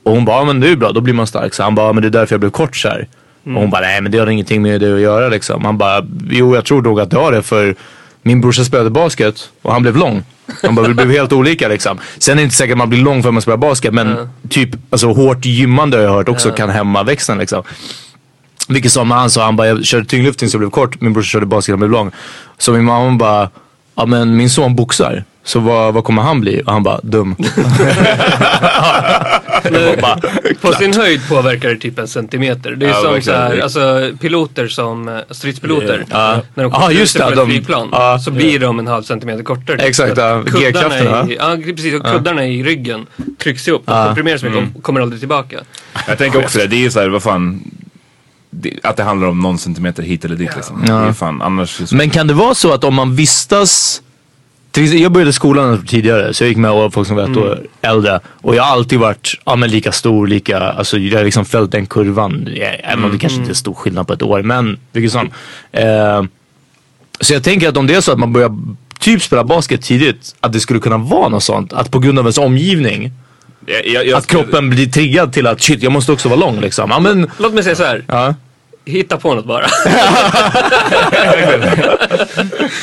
Och hon bara, ja men det är bra, då blir man stark. Så han bara, men det är därför jag blev kort så här. Och hon bara, nej men det har ingenting med det att göra liksom. Han bara, jo jag tror nog att det har det för min brorsa spelade basket och han blev lång. Han bara, vi blev helt olika liksom. Sen är det inte säkert att man blir lång för att man spelar basket men typ alltså, hårt gymmande har jag hört också kan hämma växten liksom. Vilket som han sa, han bara jag körde tyngdlyftning så jag blev kort, min brorsa körde basket och blev lång. Så min mamma bara, ja men min son boxar. Så vad, vad kommer han bli? Och han bara, dum. <laughs> <laughs> Bara, På sin höjd påverkar det typ en centimeter. Det är Ja, som så här, alltså piloter som, eh, stridspiloter. Ja. När de just sig det, på ett de- flygplan ja. så blir de en halv centimeter kortare. typ. Exakt, Så kuddarna G-krafterna, i- Ja, precis. Och kuddarna i ryggen trycks ihop. De komprimeras mycket Mm. och kommer aldrig tillbaka. Jag tänker också det, det är ju såhär, vad fan. att det handlar om någon centimeter hit eller dit liksom. Ja. Det är fan, annars... Men kan det vara så att om man vistas jag började skolan tidigare så jag gick med folk som var ett Mm. år äldre. Och jag har alltid varit ja, men lika stor, lika, alltså jag har liksom följt den kurvan. Även om det Mm. kanske inte är stor skillnad på ett år. Men vilket som. Eh, så jag tänker att om det är så att man börjar typ spela basket tidigt. Att det skulle kunna vara något sånt. Att på grund av ens omgivning. Jag, jag, jag, att kroppen blir triggad till att shit jag måste också vara lång liksom. Ja, men, Låt mig säga så här. ja. Hitta på något bara. <laughs>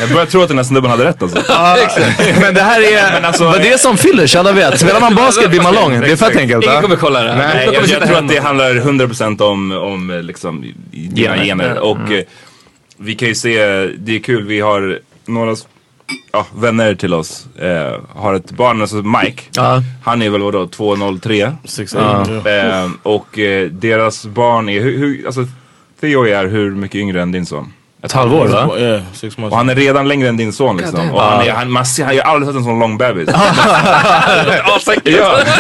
jag börjar tro att den här snubben hade rätt alltså. <laughs> Men det här är, Men alltså- vad det är som fyllers, alla vet. Spelar man basket blir man lång. Det är fett enkelt. Ingen kommer kolla det här. Nej, jag, jag tror att det handlar 100% om, om liksom, dina Gener. gener. Ja. Och eh, vi kan ju se, det är kul, vi har några ja, vänner till oss. Eh, har ett barn, alltså Mike. Ja. Han är väl vadå, 203? Six, Ja. eight, yeah. Eh, och eh, deras barn är, hur, hur, alltså Theo är hur mycket yngre än din son? Ett halvår va? Months. Och han är redan längre än din son liksom. Och han är, han, man ser, jag har aldrig sett en sån lång bebis. <laughs> <laughs> ja,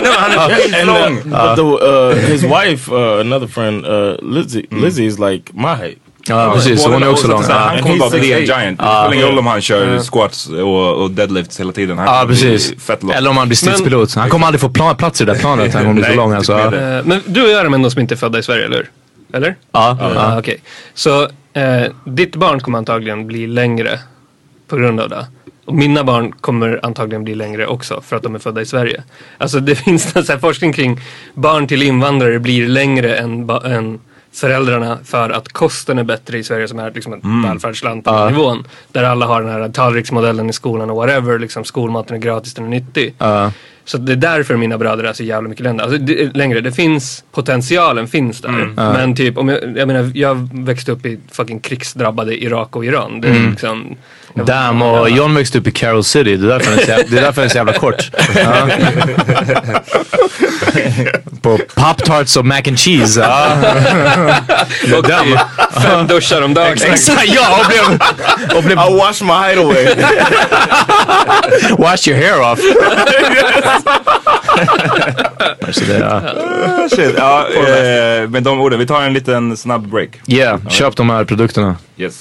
men han är. But the, uh, his wife, uh, another friend, uh, Lizzie, Lizzie's like my height. Ja precis, så hon är också lång. Han Ja. kommer bara bli en giant. Det spelar ingen roll om han kör squats och, och deadlifts hela tiden. Han Ja bli precis. Fett lång. Eller om han blir stridspilot. Han kommer aldrig få plan, plats i det där planet. Han kommer bli så lång alltså. Ja, med Eh, Men du och jag är de enda som inte är födda i Sverige, eller hur? Eller? ja. Ja, okej. Så eh, ditt barn kommer antagligen bli längre på grund av det. Och mina barn kommer antagligen bli längre också för att de är födda i Sverige. Alltså det <laughs> finns här forskning kring barn till invandrare blir längre än, än föräldrarna för att kosten är bättre i Sverige som är liksom ett välfärdsland på den nivån. Där alla har den här tallriksmodellen i skolan och whatever. Liksom skolmaten är gratis, den är nyttig. Ja. Så det är därför mina bröder är så jävla mycket längre. Alltså, det, längre. Det finns, potentialen finns där. Men typ, om jag, jag menar, jag växte upp i fucking krigsdrabbade Irak och Iran. Det är liksom... Damn, och John växte upp i Carol City. Det är därför han är så jävla, det är därför han är så jävla kort. Ja. <laughs> På Pop-Tarts och mac and cheese. Ja. <laughs> Och fem duschar om dagen. Exakt, ja! Och blev, och blev I wash my height away. <laughs> wash your hair off. Så det, ja. Ah, Shit. Ja, eh, med de orden, vi tar en liten snabb break. Yeah, köp de här produkterna. Yes.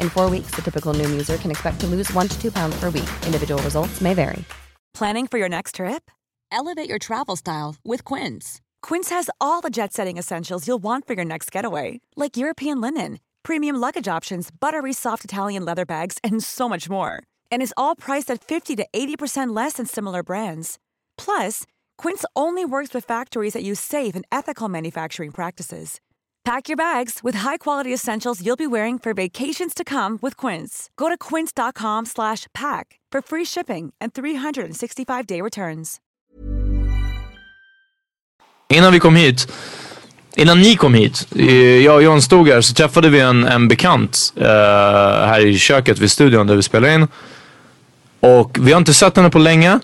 In four weeks, the typical Noom user can expect to lose one to two pounds per week. Individual results may vary. Planning for your next trip? Elevate your travel style with Quince. Quince has all the jet setting essentials you'll want for your next getaway, like European linen, premium luggage options, buttery soft Italian leather bags, and so much more. And is all priced at 50 to 80% less than similar brands. Plus, Quince only works with factories that use safe and ethical manufacturing practices. Pack your bags with high-quality essentials you'll be wearing for vacations to come with Quince. Go to quince.com slash pack for free shipping and 365-day returns. Innan vi kom hit, innan ni kom hit, eh, jag och John stod här så träffade vi en, en bekant eh, här i köket vid studion där vi spelar in. Och vi har inte sett henne på länge.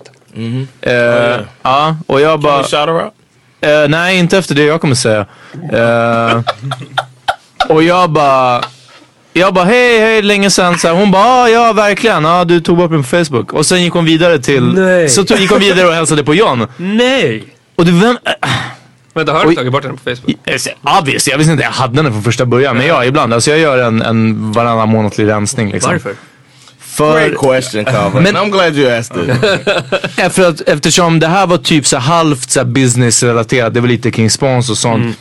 Eh, Ja, och jag bara... we shout her out? Eh, nej, inte efter det jag kommer säga. Eh, och jag bara... Jag bara hej, hej, länge sedan. Så här, hon bara ah, ja, verkligen. Ja, du tog upp mig på Facebook. Och sen gick hon vidare till... Nej. Så tog, gick hon vidare och hälsade på John. Nej! Och du, vem... Vänta, har du Oj. tagit bort den på Facebook? Yes, Obvious, jag visste inte jag hade den från första början. Men ja, ibland. Alltså jag gör en, en varannan månatlig rensning liksom. Varför? För, Great question, Calvin. Men- I'm glad you asked it. <laughs> Efter att, eftersom det här var typ så halvt så business-relaterat, det var lite kring spons och sånt. Mm.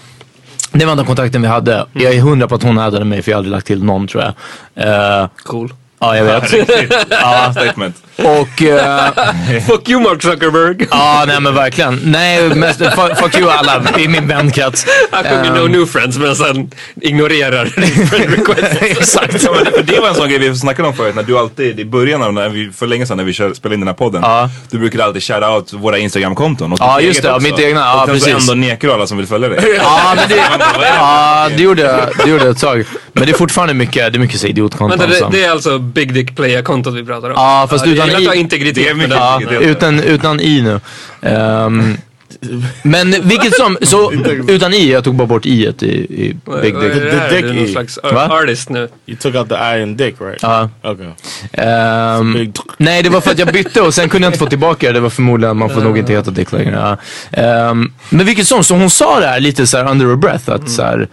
Det var enda kontakten vi hade. Jag är hundra på att hon addade mig för jag har aldrig lagt till någon tror jag. Eh, Cool. Ja, jag vet. <laughs> Ja, <laughs> statement. Och... eh, <laughs> Fuck you Mark Zuckerberg. Ja, nej men verkligen. Nej, mest, fuck, fuck you alla i min vänkrets. Han sjunger Ehm, No New Friends men sen ignorerar friend request. Exakt. Ja, men det var en sån grej vi snackade om förut, när du alltid i början av när vi, för länge sedan när vi kör, spelade in den här podden. Du brukade alltid shout out våra Instagram-konton. och Ja, just det, också. mitt egna, ja, och precis. ändå nekar alla som vill följa dig. Ja, men det, ja, det gjorde jag det gjorde jag ett tag. Men det är fortfarande mycket, det är mycket så idiotkonton. Vänta, det, det är alltså Big Dick Player-kontot vi pratar om? Ja, fast utan i. ha integritet det. ja, utan, utan i nu. Ehm, men vilket som, så utan i, jag tog bara bort i i, i Big Vad är Dick. det här? The dick är någon slags Va? artist nu. You took out the I in dick, right? Ja. Okay. Ehm, big- nej, det var för att jag bytte och sen kunde jag inte få tillbaka det. Det var förmodligen, man får nog inte heta Dick längre. Ja. Ehm, men vilket som, så hon sa det här lite så här under a breath. Att så här,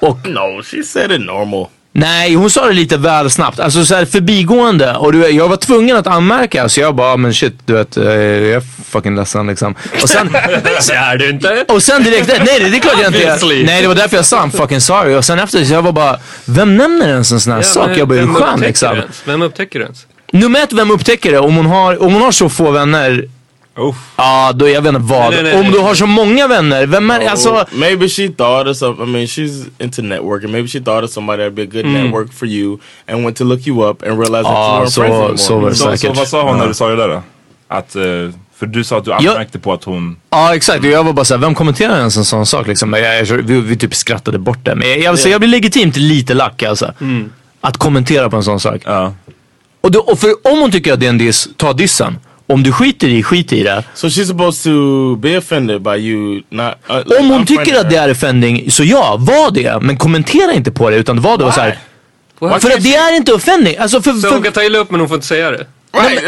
och No, she said it normal. Nej, hon sa det lite väl snabbt. Alltså så här förbigående. Och du, jag var tvungen att anmärka. Så jag bara, men shit, du vet, eh, jag är fucking ledsen liksom. Och sen, <laughs> Så är du inte. och sen direkt, nej det, det är klart jag inte Obviously. Nej, det var därför jag sa I'm fucking sorry. Och sen efter så jag var bara, vem nämner ens en sån här Ja, sak? men Jag bara, är du skön liksom? ens? Vem upptäcker det ens? Nummer ett, vem upptäcker det? Om hon har, om hon har så få vänner. Ja, då jag vet inte vad. Nej, nej, nej, om nej. du har så många vänner, vem är, alltså. Oh, maybe she thought of some. I mean, she's into networking. Maybe she thought of somebody that'd be a good Mm. network for you, and went to look you up and realized Ah, that så- you weren't friends så anymore. var det Så, så vad sa hon när Ja. du sa det där då? Att, eh, för du sa att du Jag- anmärkte på att hon... Ja exakt, jag var bara såhär, vem kommenterar ens en sån sak liksom? Jag, jag, vi, vi typ skrattade bort det. Men jag, alltså, Ja. jag blir legitimt lite lack alltså. Att kommentera på en sån sak. Och, då, och för om hon tycker att det är en diss, ta dissen. Om du skiter i, skit i det. So she's supposed to be offended by you not. Uh, like, Om hon tycker att det är offending, så ja, var det. Men kommentera inte på det utan var det såhär. För att det är inte offending. Alltså för, Så för, hon kan ta illa upp men hon får inte säga det? Right.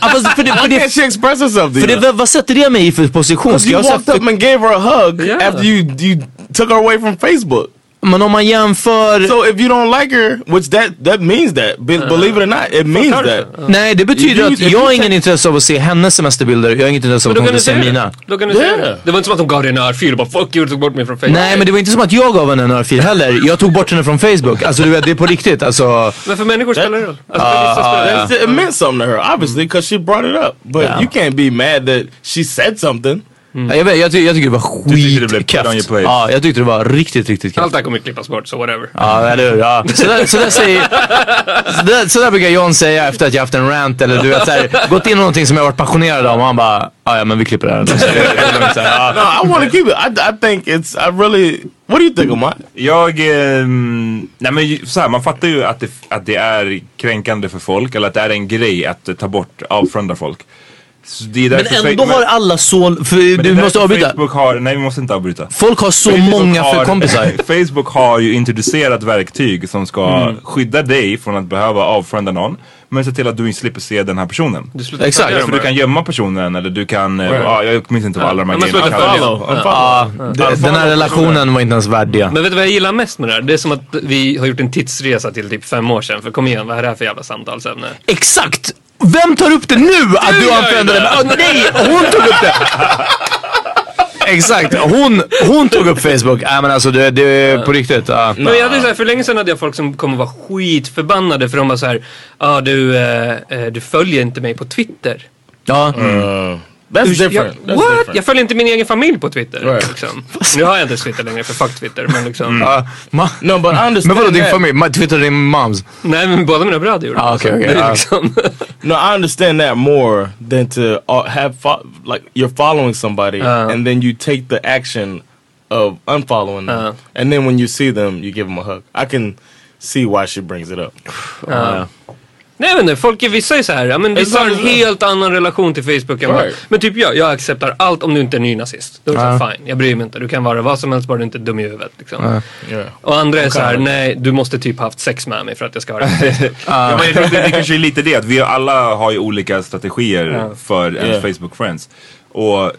ja, fast för det, för det, can't she express herself to för det, you? vad, sätter det mig i för position? Ska you jag walked up and gave her a hug Yeah. after you you took her away from Facebook. Men om man jämför... So if you don't like her, which that that means that, be, believe it or not, it means that. Nej, det betyder You- att you- jag har ingen intresse av att se hennes semesterbilder. Jag har inget intresse av att hon vill du se mina. det. Då kan du säga Yeah. det. Det var inte som att hon gav dig en örfil och bara fuck you tog bort mig från Facebook. Nej, men det var inte som att jag gav henne en örfil heller. Jag tog bort henne från Facebook. Alltså du vet, det är på riktigt. Alltså, Men för människor spelar det roll. Alltså, Ah, det roll. That's- It meant something to her, obviously, because she brought it up. But Yeah. you can't be mad that she said something. Ja, jag, vet, jag, ty jag tycker det var tyckte det blev skitkast. Ja, jag tyckte det var riktigt, riktigt Allt kast. det här kommer klippas bort, så whatever. Ja, eller hur? Ja. Så, där, så, där säger, så, där, så där brukar John säga efter att jag haft en rant eller du vet såhär, gått in i någonting som jag varit passionerad om och han bara, ja ja men vi klipper det här. Så här, No, ja. I want to keep it. I, I think it's. I really. What do you think, Omar? Jag, ehm, nej men ju- så här, man fattar ju att det, att det är kränkande för folk eller att det är en grej att eh, ta bort, avfrända folk. Så det är Men ändå har alla så, för du måste avbryta. Facebook har, nej vi måste inte avbryta. Folk har så Facebook många för har- kompisar. <laughs> Facebook har ju introducerat verktyg som ska Mm. skydda dig från att behöva avfrända någon. Men se till att du inte slipper se den här personen. Exakt. För du kan gömma personen eller du kan, eh, Right. ja, jag minns inte vad alla de här grejerna. Ja, det- den här relationen var inte ens värd det. Men vet du vad jag gillar mest med det här? Det är som att vi har gjort en tidsresa till typ fem år sedan. För kom igen, vad är det här för jävla samtalsämne? Exakt! Vem tar upp det nu? Att Du du använder det. Oh, nej, hon tog upp det! Exakt, hon, hon tog upp Facebook. Nej men alltså det, det är på riktigt. ja. Men jag hade så här, för länge sedan hade jag folk som kommer vara skitförbannade för de var så här, ja ah, du, eh, eh, du följer inte mig på Twitter. Ja. Uh, that's different. Jag, That's what? different. Jag följer inte min egen familj på Twitter. Right. Liksom. Nu har jag inte Twitter längre för fuck Twitter. Men liksom, Ja, ma- No, but I understand men vadå din familj? Ma- Twitter din moms? nej men båda mina bröder gjorde Ah, Så okej, det ja. liksom, <laughs> No, I understand that more than to uh, have fo- like you're following somebody Uh. and then you take the action of unfollowing them, Uh. and then when you see them, you give them a hug. I can see why she brings it up. ja. Nej men folk är vissa är så här, ja, men vissa har en helt annan relation till Facebook än Right. Men typ jag, jag accepterar allt om du inte är nynazist. Då är det Ja. så här, fine, jag bryr mig inte. Du kan vara vad som helst bara du inte är dum i huvudet. Liksom. Yeah. Och andra är så här, Okay. nej du måste typ haft sex med mig för att jag ska ha det. <laughs> Ja, men jag tror det, det kanske är lite det att vi alla har ju olika strategier Ja. för ens Yeah. Facebook friends. Och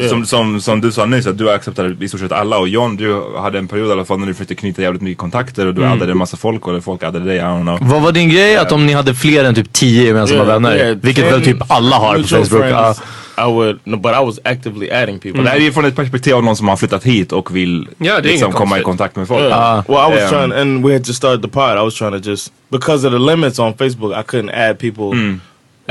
Yeah. Som, som, som du sa nyss, att du accepterade i stort sett alla och John du hade en period i alla fall när du försökte knyta jävligt mycket kontakter och du Mm. addade en massa folk och folk addade dig, I don't know. Vad var din grej? Att om ni hade fler än typ 10 gemensamma vänner? vilket väl typ alla har på Facebook. I would, no, but I was actively adding people. Och det här är ju från ett perspektiv av någon som har flyttat hit och vill är liksom komma i kontakt med folk. Yeah. well, I was Um, trying, and we had just started the pod. I was trying to just because of the limits on Facebook, I couldn't add people Mm.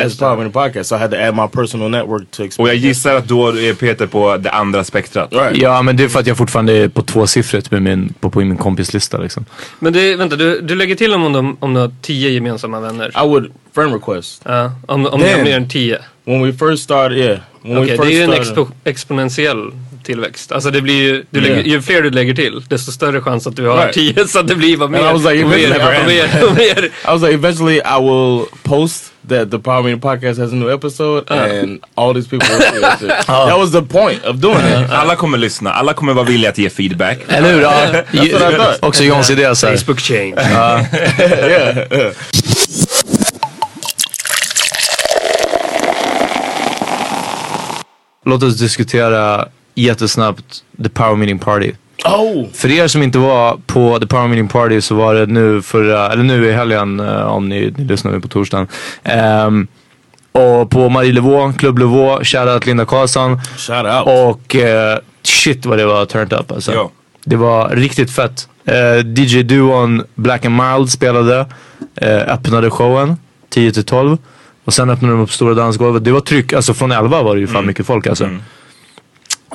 As part of the podcast. So I had to add my personal network to expand. Och jag gissar att då är Peter på det andra spektrat. Ja men det är för att jag fortfarande är på tvåsiffrigt med min, på, på min kompislista liksom. Men det, vänta, du, du lägger till om, de, om du har tio gemensamma vänner? I would friend request. Ja, om, om ni har mer än tio? When we first started, yeah. Okej, we det är ju en expo, exponentiell tillväxt. Alltså det blir ju, du Yeah. lägger, ju fler du lägger till, desto större chans att du har Right. tio. Så att det blir bara And mer I was like, eventually. <laughs> I was like, eventually I will post that the Power Meeting Podcast has a new episode, and all these people see that shit. That was the point of doing it. <laughs> Alla kommer lyssna, alla kommer vara villiga att ge feedback. Eller hur? Ja. <laughs> That's what I thought. Också Johns idé så här. Facebook change. Yeah, <laughs> yeah. Låt oss diskutera jättesnabbt The Power Meeting Party. Oh! För er som inte var på The Power Meeting Party så var det nu förra, eller nu i helgen eh, om ni, ni lyssnar nu på torsdagen. Ehm, och på Marie Levaux, Club Levaux, shoutout Linda Karlsson. Shout out. Och eh, shit vad det var turned up alltså. Ja. Det var riktigt fett. Eh, DJ-duon Black and Mild spelade, eh, öppnade showen 10 till 12. Och sen öppnade de upp stora dansgolvet. Det var tryck, alltså från 11 var det ju fan mycket folk alltså.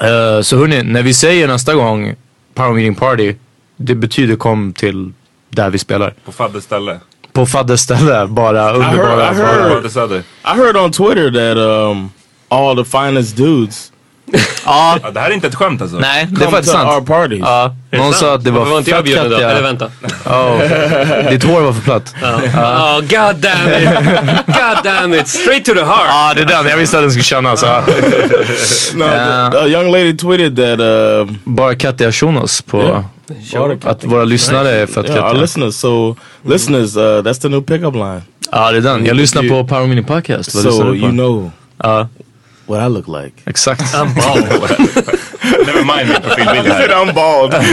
Eh, så hörni, när vi säger nästa gång Power Meeting Party, det betyder kom till där vi spelar. På Faddes ställe. På Faddes ställe, bara I underbara. heard, I heard, Fadde Söder. I heard on Twitter that um, all the finest dudes Ja, Ja, det här är inte ett skämt alltså. nej det är faktiskt to our sant. parties. Ja, någon sa att det var var inte jag fett bjuden kattiga. Eller vänta. Oh, ditt hår var för platt. Oh, god damn it! God damn it! Straight to the heart! Ja, det är den. Jag visste att den skulle kännas. Ja. No, the, a young lady tweeted that um, Bara kattiga shunos på att våra lyssnare är fett yeah, our kattiga. listeners. So listeners, uh, that's the new pickup line. Ja, det är den. Jag lyssnar på Power Mini Podcast. Vad lyssnar So du på? you know Ja, what I look like. exakt. <laughs> Never mind min profilbild här. I'm bald. <laughs>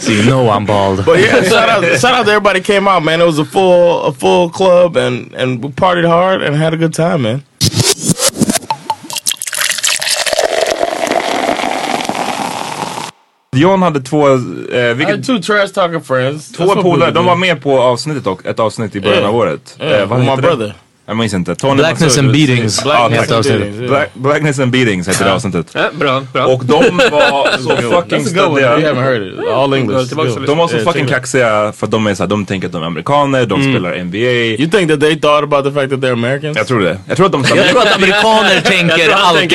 So you know I'm bald. But yeah, shout out, shout out to everybody came out, man. It was a full, a full club, and and we partied hard and had a good time, man. John hade två, eh, I vilket, had two trash talking friends. två That's what polare, we de do. var med på avsnittet och ett avsnitt i början Yeah. av året. Yeah, Eh, vad with my brother. det? Jag minns inte. Tony Blackness and Beatings Blackness heter and. Black, Blackness and Beatings heter det avsnittet. Ja, bra, bra. Och de var <laughs> så fucking. You stöddiga. haven't heard it. All English. och De var så Yeah, fucking kaxiga för de är såhär, de tänker att de är amerikaner, de spelar NBA. You think that they thought about the fact that they're Americans? Jag tror det. Jag tror att de Jag tror att amerikaner <laughs> tänker alltid.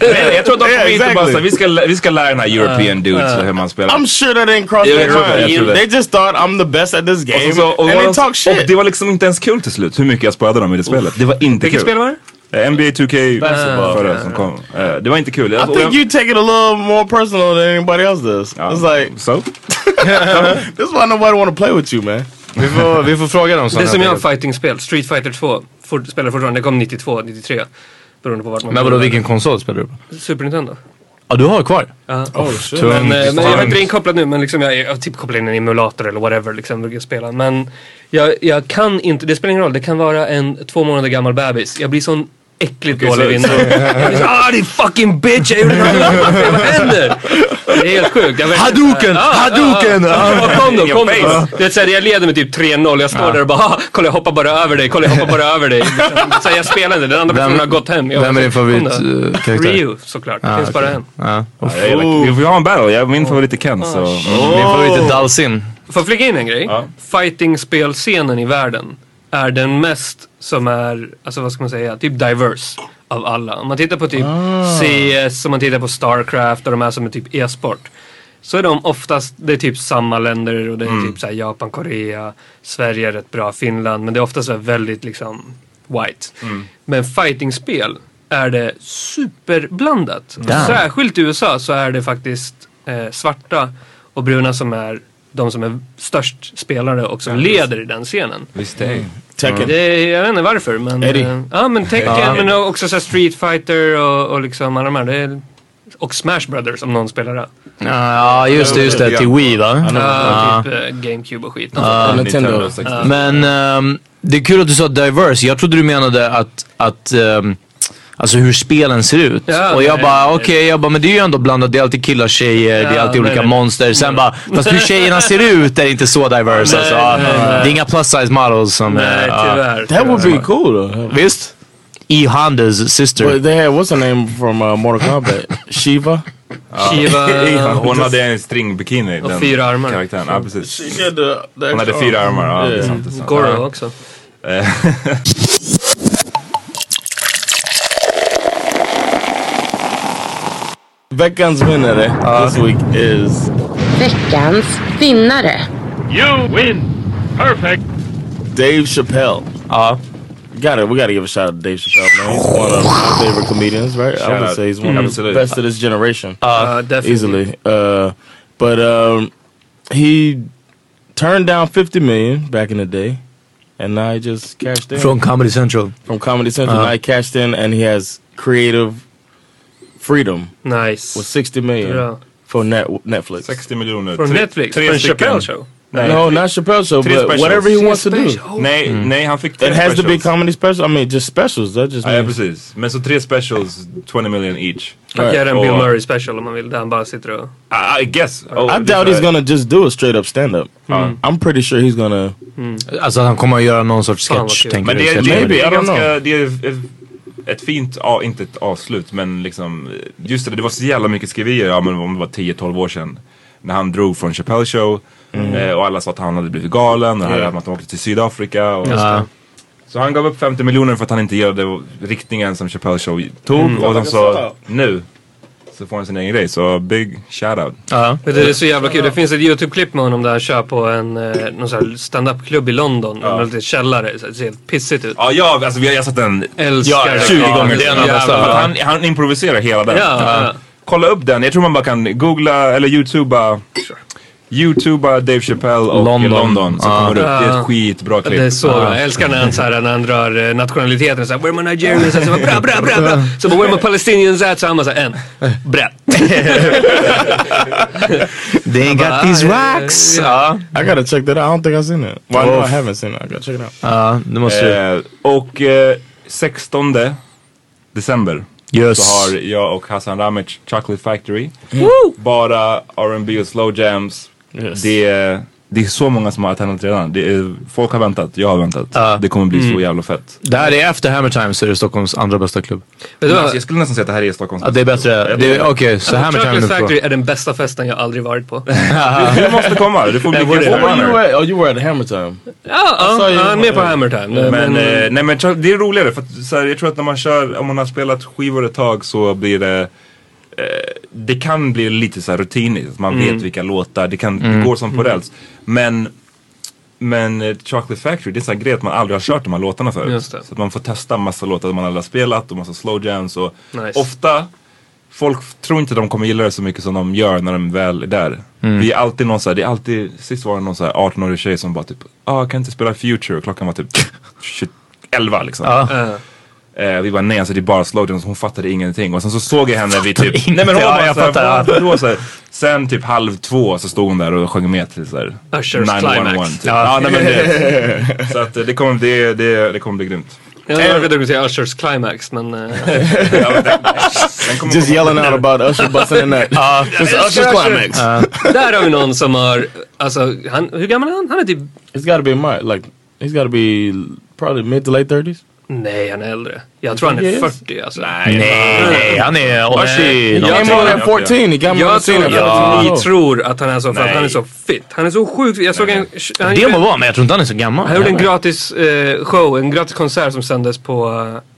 Nej, jag tror att de Yeah, kom hit och bara vi ska, vi ska lära den här European dudes hur man spelar. I'm sure that didn't cross Yeah, their mind. They just thought I'm the best at this game, Och, och, and they talk och shit. det var liksom inte ens kul till slut hur mycket jag spöade dem i det spelet. Det var inte Vilket kul. spel var det? NBA 2K Basketball. förra som kom. Eh, det var inte kul. I Alltså, think you take it a little more personal than anybody else does. Ja, It's like so? <laughs> <laughs> this is why nobody want to play with you, man. Vi får, vi får fråga dem Det är som jag har fighting-spel. Street Fighter 2. For, spelar fortfarande. Det kom 92, 93. Beroende på vart man Men vadå, vilken konsol spelar du på? Super Nintendo. Ja, du har kvar? Ja. Oh shit. Tror Men, eh, men jag Fan. inte inkopplad nu men liksom jag, jag har typ kopplat in en emulator eller whatever liksom brukar spela. Men jag, jag kan inte, det spelar ingen roll. Det kan vara en två månader gammal bebis. Jag blir sån äckligt dålig <laughs> så, ah din fucking bitch! Jag gjorde något Vad händer? Det är helt sjukt. Jag vet- Hadouken! Ja, ja, Hadouken! Ja, ja, kom då, kom då. Du vet, så här, jag leder med typ 3-0. Jag står där och bara, ah, kolla jag hoppar bara över dig, kolla jag hoppar bara <laughs> över dig. Så här, jag spelar inte, den andra Vem- personen har gått hem. Jag Vem är bara, din favoritkaraktär? Ryu såklart, det Ah, finns bara okej. en. Ja, gillar- Vi får ha en battle. Jag, min favorit är Ken. Så. Min favorit är Dalsin. Får jag flika in en grej? Ja. Fighting-spelscenen i världen är den mest som är, alltså vad ska man säga, typ diverse av alla. Om man tittar på typ CS, om man tittar på Starcraft och de här som är typ e-sport. Så är de oftast, det är typ samma länder och det är typ så här Japan, Korea, Sverige är rätt bra, Finland. Men det är oftast väldigt liksom white. Men fightingspel är det superblandat. Damn. Särskilt i USA så är det faktiskt eh, svarta och bruna som är de som är störst spelare och som leder i den scenen. Visst är. Tekken. Det, jag vet inte varför men... Eddie. eh, ja men Tekken Ja. men också så Street Fighter och, och liksom alla de här. Det är, och Smash Brothers om någon spelar det. Ja, just det, just det. Till Wii va? Ja, typ eh, GameCube och skit. Ja. Nintendo. Ja. Men ehm, det är kul att du sa diverse. Jag trodde du menade att, att ehm, Alltså hur spelen ser ut. Ja, och jag nej, bara okej, jag bara men det är ju ändå blandat. Det är alltid killar, tjejer, det är Ja, alltid nej, olika nej. monster. Sen bara, fast hur tjejerna ser ut är inte så diverse Nej, alltså. Ja, nej, nej. Det är inga plus size models som... Nej, eh, ja. tyvärr. That would be cool though. Visst? E. Hondas sister. But they had what's her name from uh, Mortal Kombat? Shiva. <laughs> Shiva. Hon hade en stringbikini. Och fyra armar. Karaktären. Ja, precis. She had the, the Hon hade fyra arm. armar. Ja, det är Yeah. sant. Det är sant. Goro Ja. också. <laughs> Veckans vinnare this week is Veckans vinnare. You win. Perfect. Dave Chappelle. Uh, got it. We got to give a shout out to Dave Chappelle, man. He's one of my favorite comedians, right? I would out. say he's one Mm. of the best of this generation. Uh, definitely. Easily. Uh, but um, he turned down 50 million back in the day. And now he just cashed in. From Comedy Central. From Comedy Central. Uh-huh. Now he cashed in and he has creative freedom Nice. with 60 million Bra. for net, Netflix. 60 miljoner. Tre- Netflix? tre stycken. Chappelle show? Nej. No, not Chappelle show, but specials. whatever he Three wants to do. specials. Nej, nej, han fick tre It has to be specials. comedy special. I mean, just specials. That just Ja, ja, precis. Men så tre specials, 20 million each. Att göra en Bill Murray special om man vill. Där han bara sitter och... I, I guess. Oh, I doubt så he's gonna just do a straight up stand up. I'm pretty sure he's gonna. Alltså han kommer att göra någon sorts sketch tänker Men det är, det, är- Maybe, det I är don't ganska, know. det är ett- fint, ja, inte ett avslut men liksom, just det, det var så jävla mycket skriverier, ja men om det var 10-12 år sedan. När han drog från Chappelle show eh, och alla sa att han hade blivit galen och Yeah. att han åkte till Sydafrika. Och Ja. Så han gav upp 50 miljoner för att han inte gillade riktningen som Chappelle show tog Mm. och de sa nu så får han sin egen grej. Så big shout-out. Ja. Det är så jävla kul. Det finns ett YouTube-klipp med honom där han kör på en eh, någon sån här stand-up-klubb i London. Ja. Med lite källare. Så det ser helt pissigt ut. Ja, ja alltså vi har jag har sett den Älskar ja, det. 20 Ja, gånger. det är en av han, han improviserar hela den. Ja, ja. Kolla upp den. Jag tror man bara kan googla eller youtuba Youtuba Dave Chappelle och London. London, som Ja. kommer upp. Det är ett skitbra klipp. Det är så bra. Jag älskar när han, så här, när han drar eh, nationaliteten. Så här, Where my Nigerians? Så bara, bra, bra, bra, bra. Så bara, where my Palestinians at? Så han bara så här, en. Bra. <laughs> They ain't got these rocks. Ja, I gotta check that out. I don't think I've seen it. Well, I know I haven't seen it. I gotta check it out. ja det måste du. Eh, och eh, 16 december Yes. så har jag och Hassan Ramic Chocolate Factory. Bara R&B och slow jams. Yes. Det, är, det är så många som har attendant redan. Det är, folk har väntat, jag har väntat. Ja. Det kommer bli så jävla fett. Det här är efter Hammer Time så är det Stockholms andra bästa klubb. Men alltså, jag skulle nästan säga att det här är Stockholms Ja, det är bättre. Är- Okej, så Hammer Time är Factory är den bästa festen jag aldrig varit på. <laughs> Du, du måste komma, du får bli Jag guest? Oh, you were at Hammer Time. Ja, ja, sa ju- ja med på Hammer Time. Men, eh, nej, men det är roligare för att, så här, jag tror att när man kör, om man har spelat skivor ett tag så blir det det kan bli lite så här rutinigt, man Mm. vet vilka låtar, det, kan, det går som på räls. Men, men eh, Chocolate Factory, det är en sån här grej att man aldrig har kört de här låtarna förut. Så att man får testa massa låtar man aldrig har spelat och massa slow jams och Nice. ofta Folk tror inte de kommer gilla det så mycket som de gör när de väl är där. Vi är alltid någon så här, det är alltid, sist var det någon så här 18-årig tjej som bara typ, ah kan inte spela Future och klockan var typ <laughs> 20, 11 liksom. Ja. Eh, Eh, vi bara nej alltså det är bara slow jams, hon fattade ingenting. Och sen så såg jag henne vid typ, nej men hon Ja, bara jag såhär, fattar, här, Sen typ halv två så stod hon där och sjöng med till såhär Usher's Climax. Typ. Ja. nej, men det, <laughs> så att eh, det kommer, det, det, det kommer bli grymt. Jag om du säga Ushers Climax men... <laughs> Ja, kommer Just yelling out about Usher busting in that. <laughs> Just Usher's climax. Där har vi någon som har, alltså, han, hur gammal är han? Han är typ, He's got to be my like. He's got to be probably mid to late thirties. Nej han är äldre. Jag tror han är Yes. 40 alltså. Nej, nej, han är 80 Nej, He jag came tror- on at 14. He got me on the Jag tror at att 14. ni tror att han är så, för att han är så fit. Han är så sjukt, jag såg en... Han Det må vara, men jag tror inte han är så gammal. Han gjorde en gratis eh, show, en gratis konsert som sändes på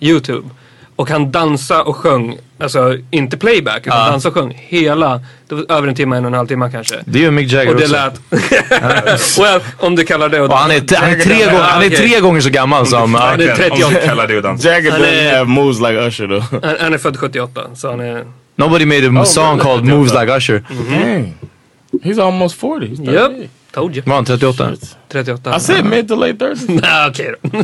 eh, Youtube. Och han dansade och sjöng, alltså inte playback, utan Ja. dansade och sjöng hela, det var över en timme, en och en halv timme kanske. Det gör Mick Jagger Och det också. lät... <laughs> <laughs> well, om du kallar det Och han är, han, är tre gånger, han är tre gånger så gammal som... Han är 38. Om du kallar det att dansa. Jagger Han doesn't är- have moves like Usher though. <laughs> Han, han är född 78, så han är... Nobody made a song called Moves Like Usher. Dang. He's almost 40. He's Yep. 38. Told you. Var han 38? 38. I said mid to late 30s. <laughs> Nej okej då. <laughs>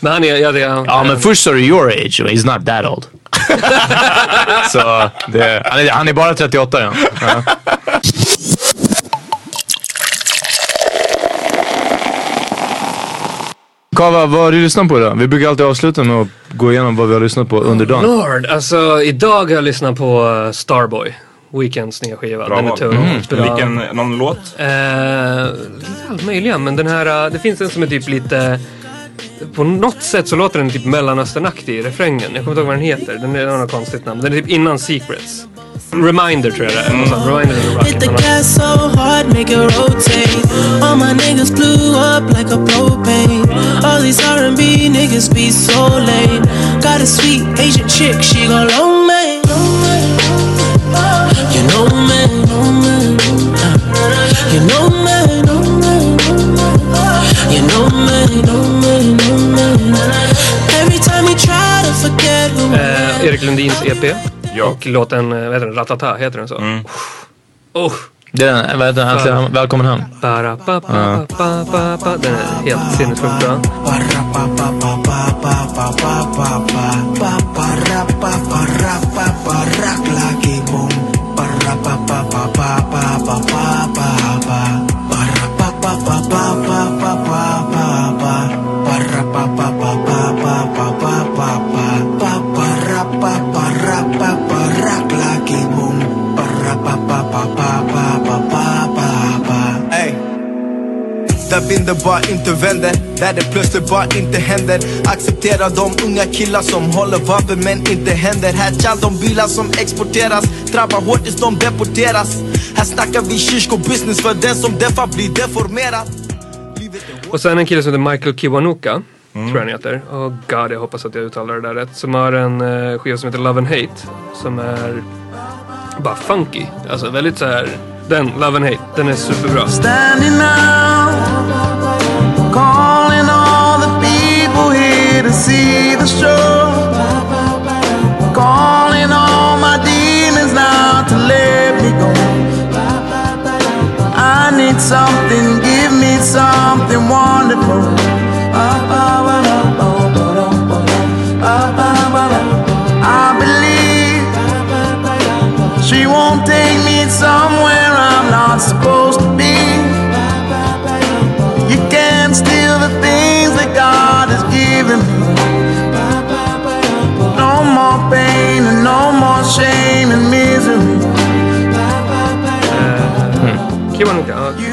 men han är, ja det är han. Ja men först sa du your age, he's not that old. <laughs> Så det, han, är, han är bara 38 ja. ja. Kava, vad har du lyssnat på idag? Vi brukar alltid avsluta med att gå igenom vad vi har lyssnat på under dagen. Lord, alltså idag har jag lyssnat på uh, Starboy. Weekends nya skiva. Bra den är tung. Mm. Vilken, någon låt? Eh, allt möjliga, men den här, uh, det finns en som är typ lite på något sätt så låter den typ mellanösternaktig i refrängen. Jag kommer inte ihåg vad den heter. Den är något konstigt namn. Den är typ innan Secrets. Reminder tror jag det är. Sånt. Reminder of the Hit the gas so hard, make it rotate. All my niggas blew up like a propane. All these R&B niggas be so lame. Got a sweet Asian chick, she go long you know man, you know man, Every time you try to forget who Eh, Erik Lundins EP. Ja. Och låten, eh, vad heter den? Ratata, heter den så? Oh. Det är den, vad heter den? Äntligen, Välkommen hem. Bara, ba, ba, ba, ba, ba. Den är helt sinnessjukt bra. Där vinden bara inte vänder, där det plötsligt bara inte händer Acceptera de unga killar som håller vapen men inte händer Här tjall de bilar som exporteras, drabbar hårt tills de deporteras Här snackar vi shishko-business för den som deffar blir deformerad Och sen en kille som heter Michael Kiwanuka. Tror jag han heter. Oh god, jag hoppas att jag uttalar det där rätt. Som har en uh, skiva som heter Love and Hate. Som är bara funky. Alltså väldigt så här. Den, Love and Hate, den är superbra.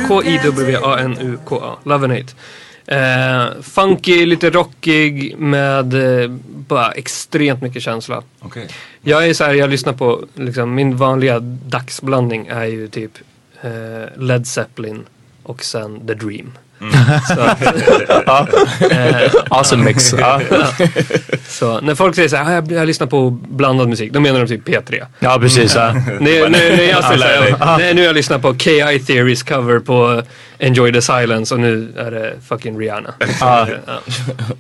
Kiwanuka. Love and Hate. Eh, funky, lite rockig med eh, bara extremt mycket känsla. Okej. Jag är så här, jag lyssnar på, liksom, min vanliga dagsblandning är ju typ eh, Led Zeppelin och sen The Dream. <laughs> Eh, <laughs> Awesome mix. <laughs> Ja. Så när folk säger så här, "Ah, jag, jag lyssnar på blandad musik, då menar de typ P3. Ja, precis, ja. Nu, nu, nu, jag säger så här, nej, nu har jag lyssnat på KI Theories cover på Enjoy the Silence och nu är det fucking Rihanna. Ja. Ja.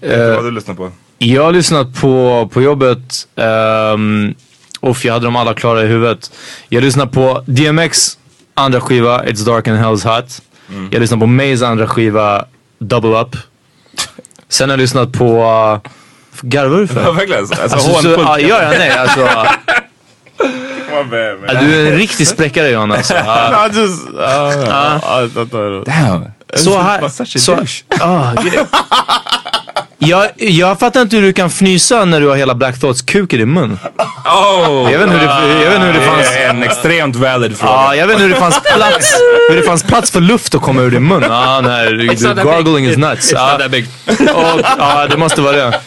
Vad har du lyssnat på? Jag har lyssnat på, på jobbet. Um, och jag hade dem alla klara i huvudet. Jag lyssnat på DMX andra skiva, It's Dark and Hell's Hot. Mm. Jag lyssnat på Mays andra skiva, Double Up. Sen har jag lyssnat på... Uh, garvar du för? <laughs> Ja, verkligen. Alltså, Alltså, så, hånfullt. ja, ja, nej alltså. Med- med- du är en riktig spräckare Johan alltså. <laughs> I just, uh, I thought Damn. Så här... Så, douche. <laughs> ah, jag, jag fattar inte hur du kan fnysa när du har hela Black Thoughts kuk i din mun. Oh! Jag vet hur det, jag vet hur det fanns... Det är en extremt valid fråga. Ja, jag vet hur det fanns plats, hur det fanns plats för luft att komma ur din mun. It's not the gargling big. is nuts. It's Ja, not that big. och, ja, det måste vara det.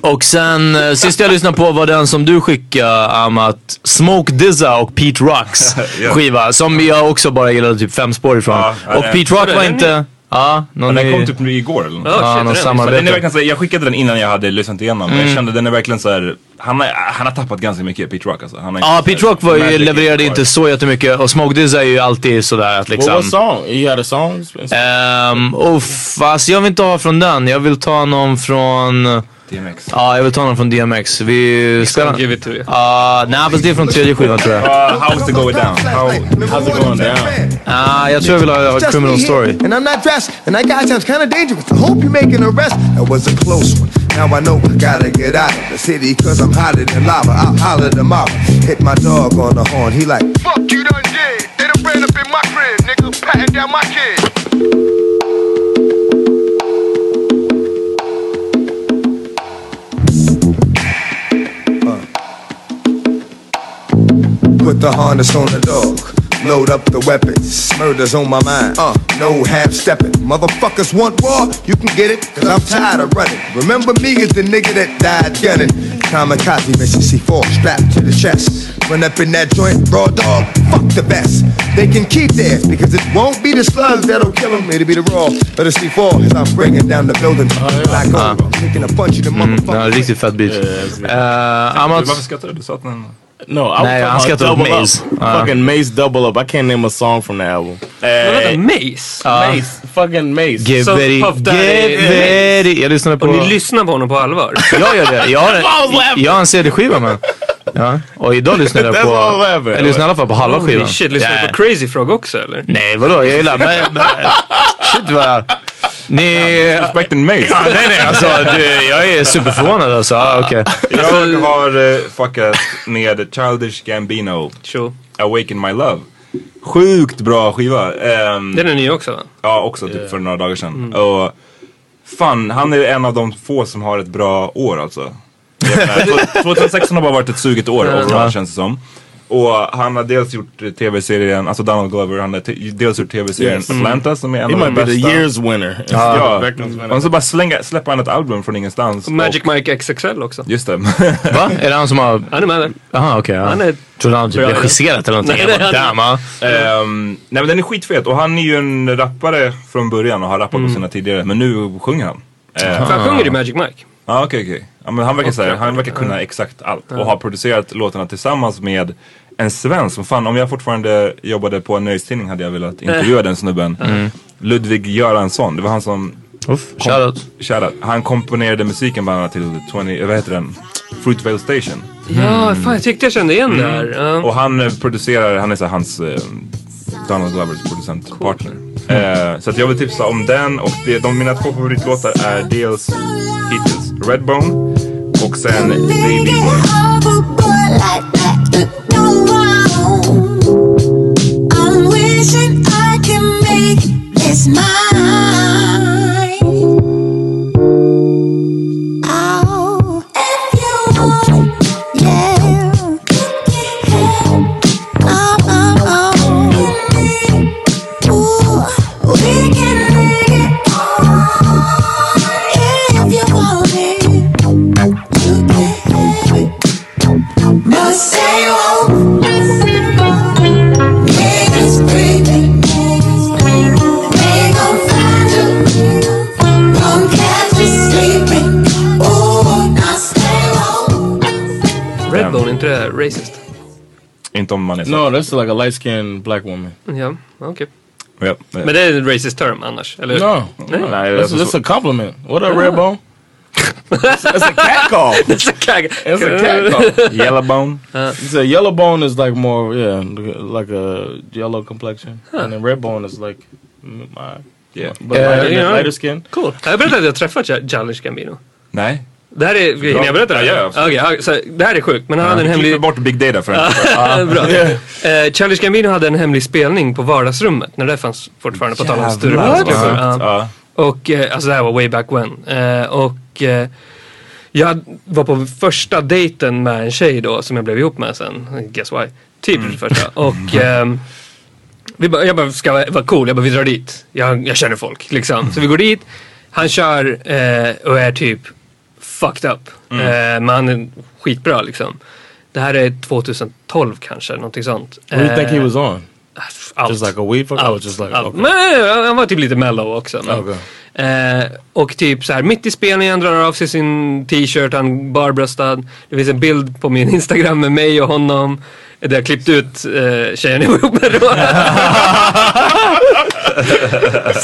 Och sen, eh, sist jag lyssnade på var den som du skickade, Amat. Smoke Dizza och Pete Rocks <laughs> skiva. Som jag också bara gillade typ fem spår ifrån. Och Pete Rock var inte... Ja, Ja, någon den ny- kom typ nu igår eller något. Ja, shit, någon samarbete. Den är verkligen så, jag skickade den innan jag hade lyssnat igenom. Men jag kände den är verkligen så här, han, har, han har tappat ganska mycket Pete Rock alltså. Han Ja, inte Pete Rock var ju, levererade inte så jättemycket och Smoke Dizza är ju alltid sådär att liksom... What was song? He had a song? Um, oh, fast jag vill inte ha från den. Jag vill ta någon från... DMX. Ja, jag vill ta någon från DMX. Vi spelar... Give it to you. Ja, nej fast det är från tredje skivan tror jag. Uh, how's it going down? How, how's it going down? Ah, jag tror jag vill ha Just Criminal Story. And I'm not dressed, and that guy sounds kind of dangerous. I hope you make an arrest. That was a close one. Now I know I gotta get out of the city, cause I'm hotter than lava. I'll holler tomorrow. Hit my dog on the horn. He like, Fuck you done did. They done ran up in my crib, nigga, patting down my kid. Put the harness on the dog. Load up the weapons. Murder's on my mind. Uh, no half stepping. Motherfuckers want war. You can get it, cause I'm tired of running. Remember me as the nigga that died gunning. Kamikaze mission C4 strapped to the chest. Run up in that joint, raw dog. Fuck the best. They can keep theirs because it won't be the slugs that'll kill them. It'll be the raw. But the C4 as I'm bringing down the building. Back over. Taking a punch in the Mm, motherfucker. ja, riktigt fett beat. Uh, Amat, Varför skrattar du? Du sa att den... No, I was Nej, han skrattar about åt Double Maze. Up. Ja. Fucking Maze Double Up. I can't name a song from the album. Vänta, Eh, Mace? Maze. Fucking Maze. Give Puff Daddy- give Betty. Jag lyssnade på... Och ni lyssnar på honom på allvar? <laughs> Jag gör <laughs> det. Jag har, en- jag har en CD-skiva med. Ja. Och idag lyssnar jag <laughs> på... Jag lyssnar i alla fall på halva skivan. shit, lyssnar du Ja. på Crazy Frog också eller? Nej vadå, jag gillar... Men, shit vad... Ni... Respecten mig. Ja, nej nej alltså <laughs> du, jag är superförvånad alltså. Ah, okej. Jag har uh, fuckat med Childish Gambino. Sure. Awaken My Love. Sjukt bra skiva. Um, Den är ny också va? Ja, också typ för några dagar sedan. Och fan, han är en av de få som har ett bra år alltså. Jag menar, <laughs> 2016 har bara varit ett suget år Ja. overall känns det som. Och han har dels gjort tv-serien, alltså Donald Glover, han har dels gjort tv-serien Yes. Atlanta som är en He av de might be bästa. the year's winner. Ja, winner. och så bara slänga, släppa han ett album från ingenstans. Och Magic Mike XXL också. Just det. Va? Är det han som har... Han är med där. Jaha okej. Han ja. är... Trodde han typ ja. regisserat eller någonting. Nej, bara, damn, ja. Ehm, nej men den är skitfet och han är ju en rappare från början och har rappat på sina tidigare. Men nu sjunger han. Ehm, För han sjunger i Magic Mike. Ja okej okej. Ja, men han verkar, rappar. han verkar kunna exakt allt och har producerat låtarna tillsammans med en svensk. Fan om jag fortfarande jobbade på en nöjestidning hade jag velat intervjua den snubben. <laughs> Ludvig Göransson, det var han som Uff, shoutout. Shoutout. Han komponerade musiken bland annat till 20, vad heter den? Fruitvale Station. Ja, fan jag tyckte jag kände igen det här. Ja. Och han eh, producerar, han är så hans eh, Donald Glovers producentpartner. Eh, så att jag vill tipsa om den och det, de, mina två favoritlåtar är dels hittills Redbone och sen Baby Boy. Så. No, that's like a light skinned black woman. Ja, okej. Yep. Men det är en racist term annars, eller? No, Nej. no, Nej, that's, <laughs> that's a compliment. What a up, Redbone? That's a cat call. That's a cag. It's a cat call. <laughs> Yellowbone. Uh. So yellow bone is like more, yeah, like a yellow complexion, and then red bone is like my, Yeah. but Yeah, lighter, you know. lighter skin. Cool. Jag berättade att jag träffat Ch- Childish Gambino. Nej. Det här är, hinner jag berätta det? Ja, ja, ja, så det här är sjukt. Men han hade en hemlig... bort big data för <laughs> en. Ja, Bra. Eh, Childish Gambino hade en hemlig spelning på vardagsrummet när det fanns fortfarande på tal om Ja. sjukt. Och eh, alltså det här var way back when. Eh, och eh, jag var på första dejten med en tjej då som jag blev ihop med sen. Guess why? Typ Mm. det första. Och <laughs> ehm, vi bara, jag bara, ska vara cool, jag bara vi drar dit. Jag, jag känner folk liksom. Så vi går dit. Han kör och är typ fucked up. Mm. Eh, men han är skitbra liksom. Det här är 2012 kanske, någonting sånt. What do you think he Eh, was on? allt. Just like a weed fuck? Allt, just like, okay. Men han var typ lite mellow också. Men. Okay. Eh, och typ så här mitt i spelningen drar av sig sin t-shirt, han barbröstad. Det finns en bild på min Instagram med mig och honom. Där jag klippt ut eh, tjejen jag var ihop med då. <laughs>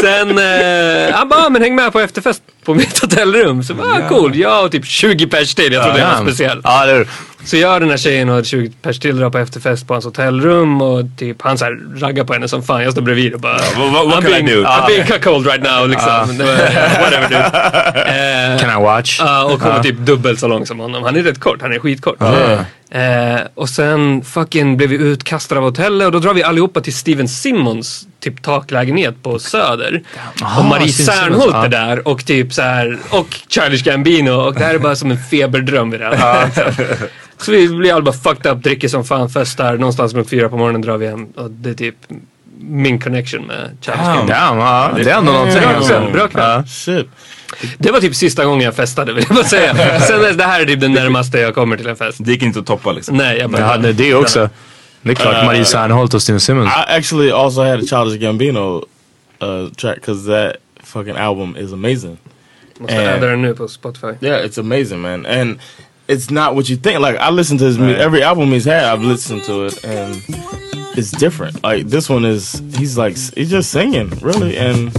Sen, eh, han bara, "Ah, men häng med på efterfest på mitt hotellrum. Så bara, ah, cool, jag och typ 20 pers till. Jag trodde det var Damn. speciellt. Ja, det är Så jag den här tjejen och 20 pers till drar på efterfest på hans hotellrum och typ han så här raggar på henne som fan. Jag står bredvid och bara What- what- what I'm can I being, do? I'm being cuckold right now liksom. Eh, Whatever dude. <laughs> Eh, Can I watch? Ja, och kommer Ja. typ dubbelt så lång som honom. Han är rätt kort, han är skitkort. Eh, och sen fucking blev vi utkastade av hotellet och då drar vi allihopa till Steven Simmons typ taklägenhet på Söder. Aha, och Marie Steven Simmons, Serneholt ja. är där och typ så här och Childish Gambino och det här är bara som en feberdröm det här. Liksom. <laughs> Så vi blir alla bara fucked up, dricker som fan, festar. Någonstans runt fyra på morgonen drar vi hem och det är typ min connection med Childish Gambino. damn, ja, det är ändå någonting. Bra kväll, bra kväll. Ja. Det var typ sista gången jag festade vill jag bara säga. <laughs> Sen det här är typ det närmaste jag kommer till en fest. Det gick inte att toppa liksom. Nej, jag bara... Hade det också. Det är klart, Uh, Marie Serneholt och Steven Simmons. I actually also had a Childish Gambino uh, track because that fucking album is amazing. Måste adda den nu på Spotify. Yeah, it's amazing, man. And it's not what you think. Like I listen to his mu- every album he's had. I've listened to it, and it's different. Like this one is, he's like he's just singing really, and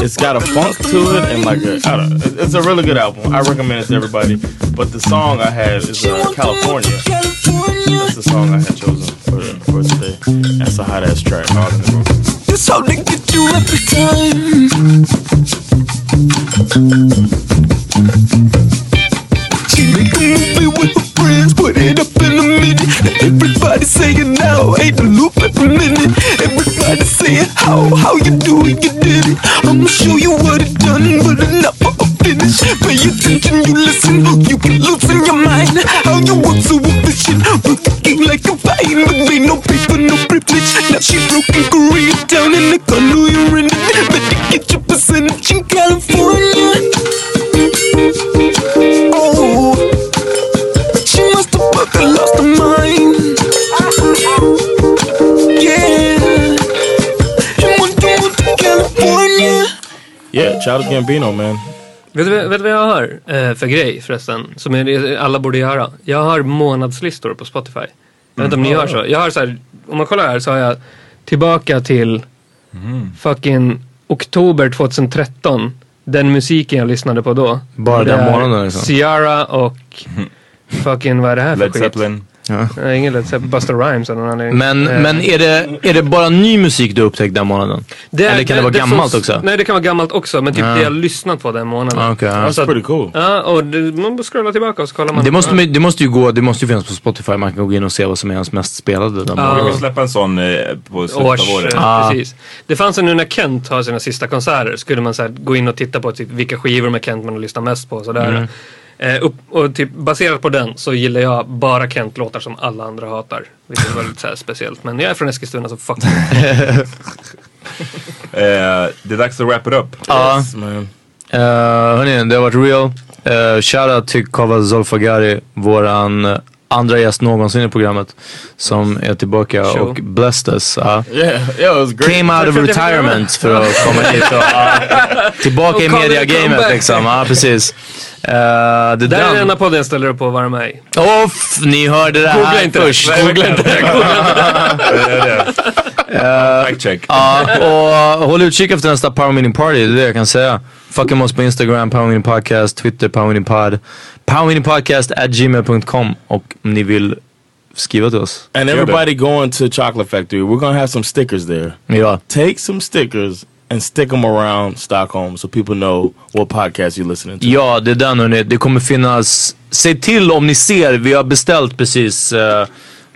it's got a funk to it, and like a, it's a really good album. I recommend it to everybody. But the song I had is uh, California. That's the song I had chosen for, for today. That's a hot ass track. That's how they get you every time. She make a movie with friends, put it up in a minute. Everybody saying now, ain't the loop every minute. Everybody saying how, how you do it, you did it. I'ma show you what it done, but enough for a finish. Pay attention, you listen, you can lose in your mind. How you work so efficient, the game like a vine, but ain't no paper, no privilege. Now she broke broken Korea down in the condo you're in. Better get your percentage in California. Yeah, Childish Gambino, man. Vet du, vet du vad jag har eh, för grej förresten? Som är, alla borde göra. Jag har månadslistor på Spotify. Jag vet inte om ni Mm. gör så. Jag har så här, om man kollar här så har jag tillbaka till Mm. fucking oktober 2013. Den musiken jag lyssnade på då. Bara den månaden liksom. Ciara och fucking vad är det här för Led skit? Zeppelin. Ja. Ingen Zeppelin. Busta Rhymes av någon anledning. Men, Eh, men är, det, är det bara ny musik du upptäckt den månaden? Det Eller kan det, vara gammalt får- också? Nej det kan vara gammalt också men typ Ja. det jag lyssnat på den månaden. Ah, okej, ja. Så att- Pretty cool. Ja och det, man scrollar tillbaka och så kollar man. Det måste, det måste ju gå, det måste ju finnas på Spotify. Man kan gå in och se vad som är hans mest spelade den Ja. Vi månaden. kan släppa en sån eh, på slutet Års, av året. Ah. precis. Det fanns en nu när Kent har sina sista konserter. Skulle man så här, gå in och titta på typ, vilka skivor med Kent man har lyssnat mest på. och Sådär. Mm. Eh, upp, och typ, baserat på den så gillar jag bara Kent-låtar som alla andra hatar. Vilket var lite så här speciellt. Men jag är från Eskilstuna så fuck <laughs> Eh, det är dags att wrap it up. Ja. Yes, man. Uh, hörni, det har varit real. Uh, Shoutout till Kava Zolfagari, våran eh, andra gäst någonsin i programmet. Som är tillbaka Show. och blessed us. ja. Yeah, yeah, it was great. Came out of retirement för att komma hit och ja, <laughs> tillbaka i Och media-gamet liksom. Ja, precis. Uh, det Det här är den där... enda podden jag ställer upp på att vara med i. Off, ni hörde det Googla här inte först. det. Googla inte det. Googla inte det. <laughs> Fact check. Ja, och håll utkik efter nästa Power Meeting Party, det är det jag kan säga. Fucka med oss på Instagram, Power Meeting Podcast, Twitter, Power Meeting Pod. Power Meeting Podcast at gmail.com och om ni vill skriva till oss. And everybody going to Chocolate Factory, we're gonna have some stickers there. Ja. Take some stickers and stick them around Stockholm so people know what podcast you're listening to. Ja, det är den hörni. Det kommer finnas, säg till om ni ser, vi har beställt precis uh,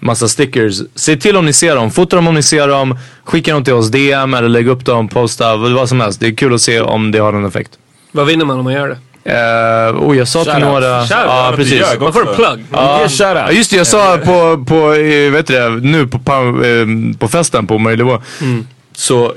massa stickers. Säg till om ni ser dem, fota dem om ni ser dem, skicka dem till oss DM eller lägg upp dem, posta, vad som helst. Det är kul att se om det har någon effekt. Vad vinner man om man gör det? Uh, oh, jag sa till några... Shout Ja, out. precis. Man får en shout out. Ja, just det, jag sa på, på eh, vet du det, nu på, på, eh, på festen på Möjligå. Så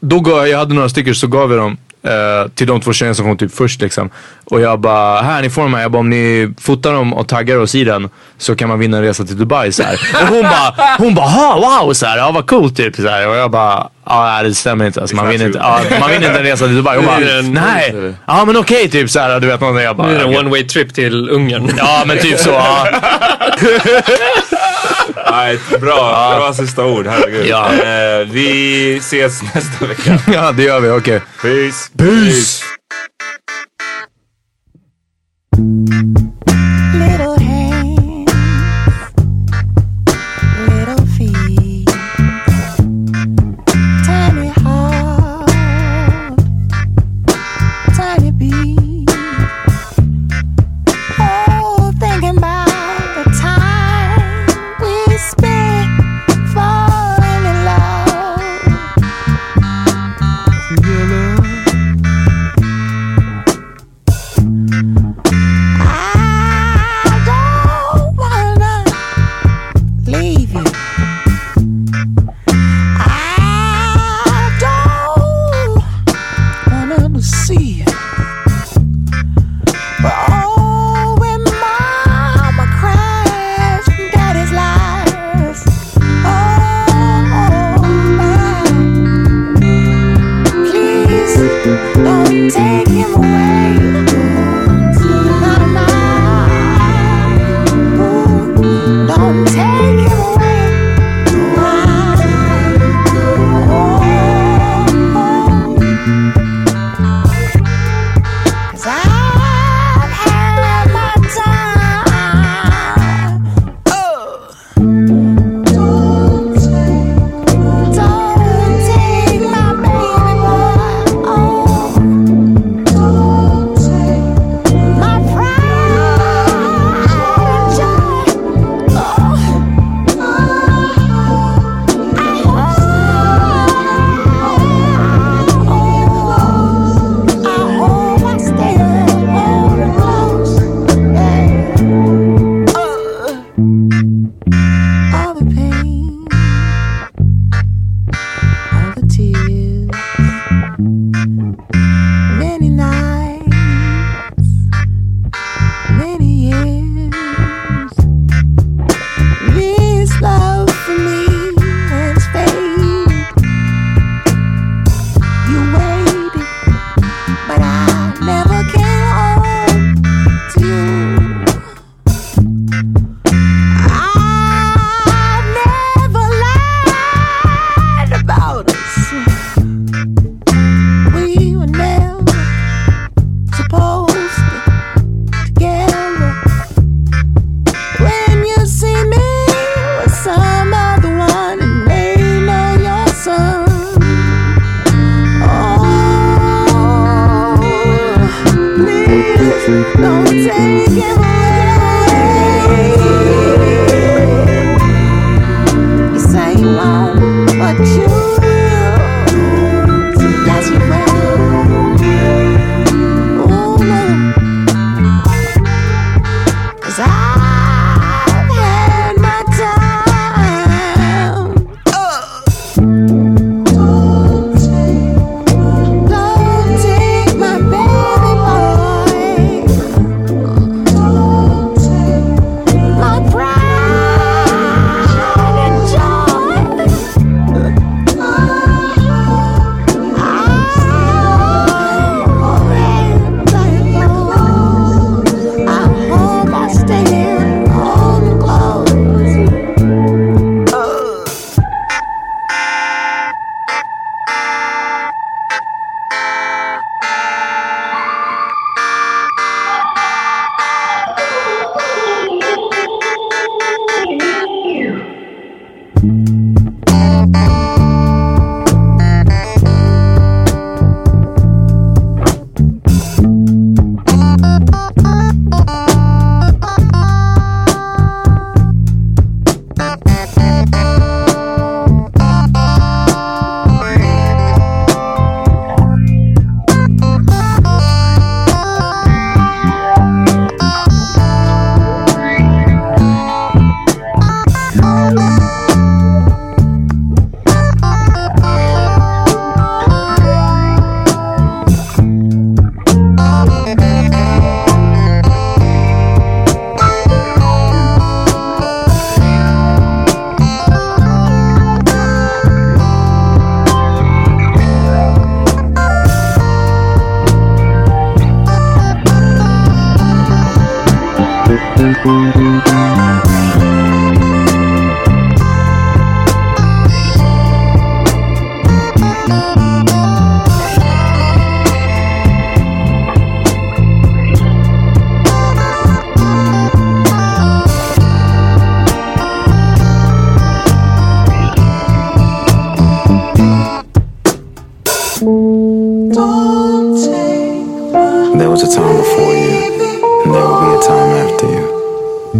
då gav, jag hade några stycken så gav jag dem eh, till de två tjejerna som kom typ först liksom. Och jag bara, här ni får de här. Jag bara, om ni fotar dem och taggar oss i den så kan man vinna en resa till Dubai så här. Och hon bara, hon bara, ha wow så här, ja vad coolt typ så här. Och jag bara, ja det stämmer inte. Alltså, man, vinner inte ja, man vinner inte en resa till Dubai. Hon bara, nej, ja men okej typ så här. Du vet någon, jag bara, Nu är det en one way trip till Ungern. Ja men typ så. Ja. <laughs> Nej, bra, bra sista ord, herregud. Ja. Eh, vi ses nästa vecka. <laughs> ja, det gör vi. Okej. Okay. Peace. Peace. Peace. Don't take it.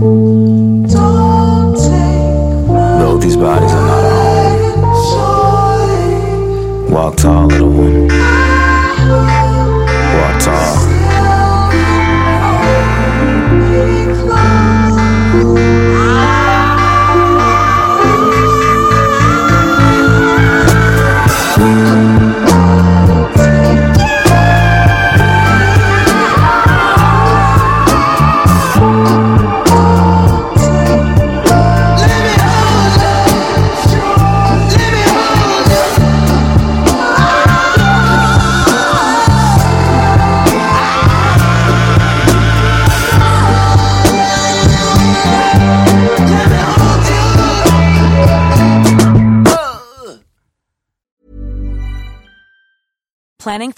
No, these bodies are not our own. Walk tall, little one.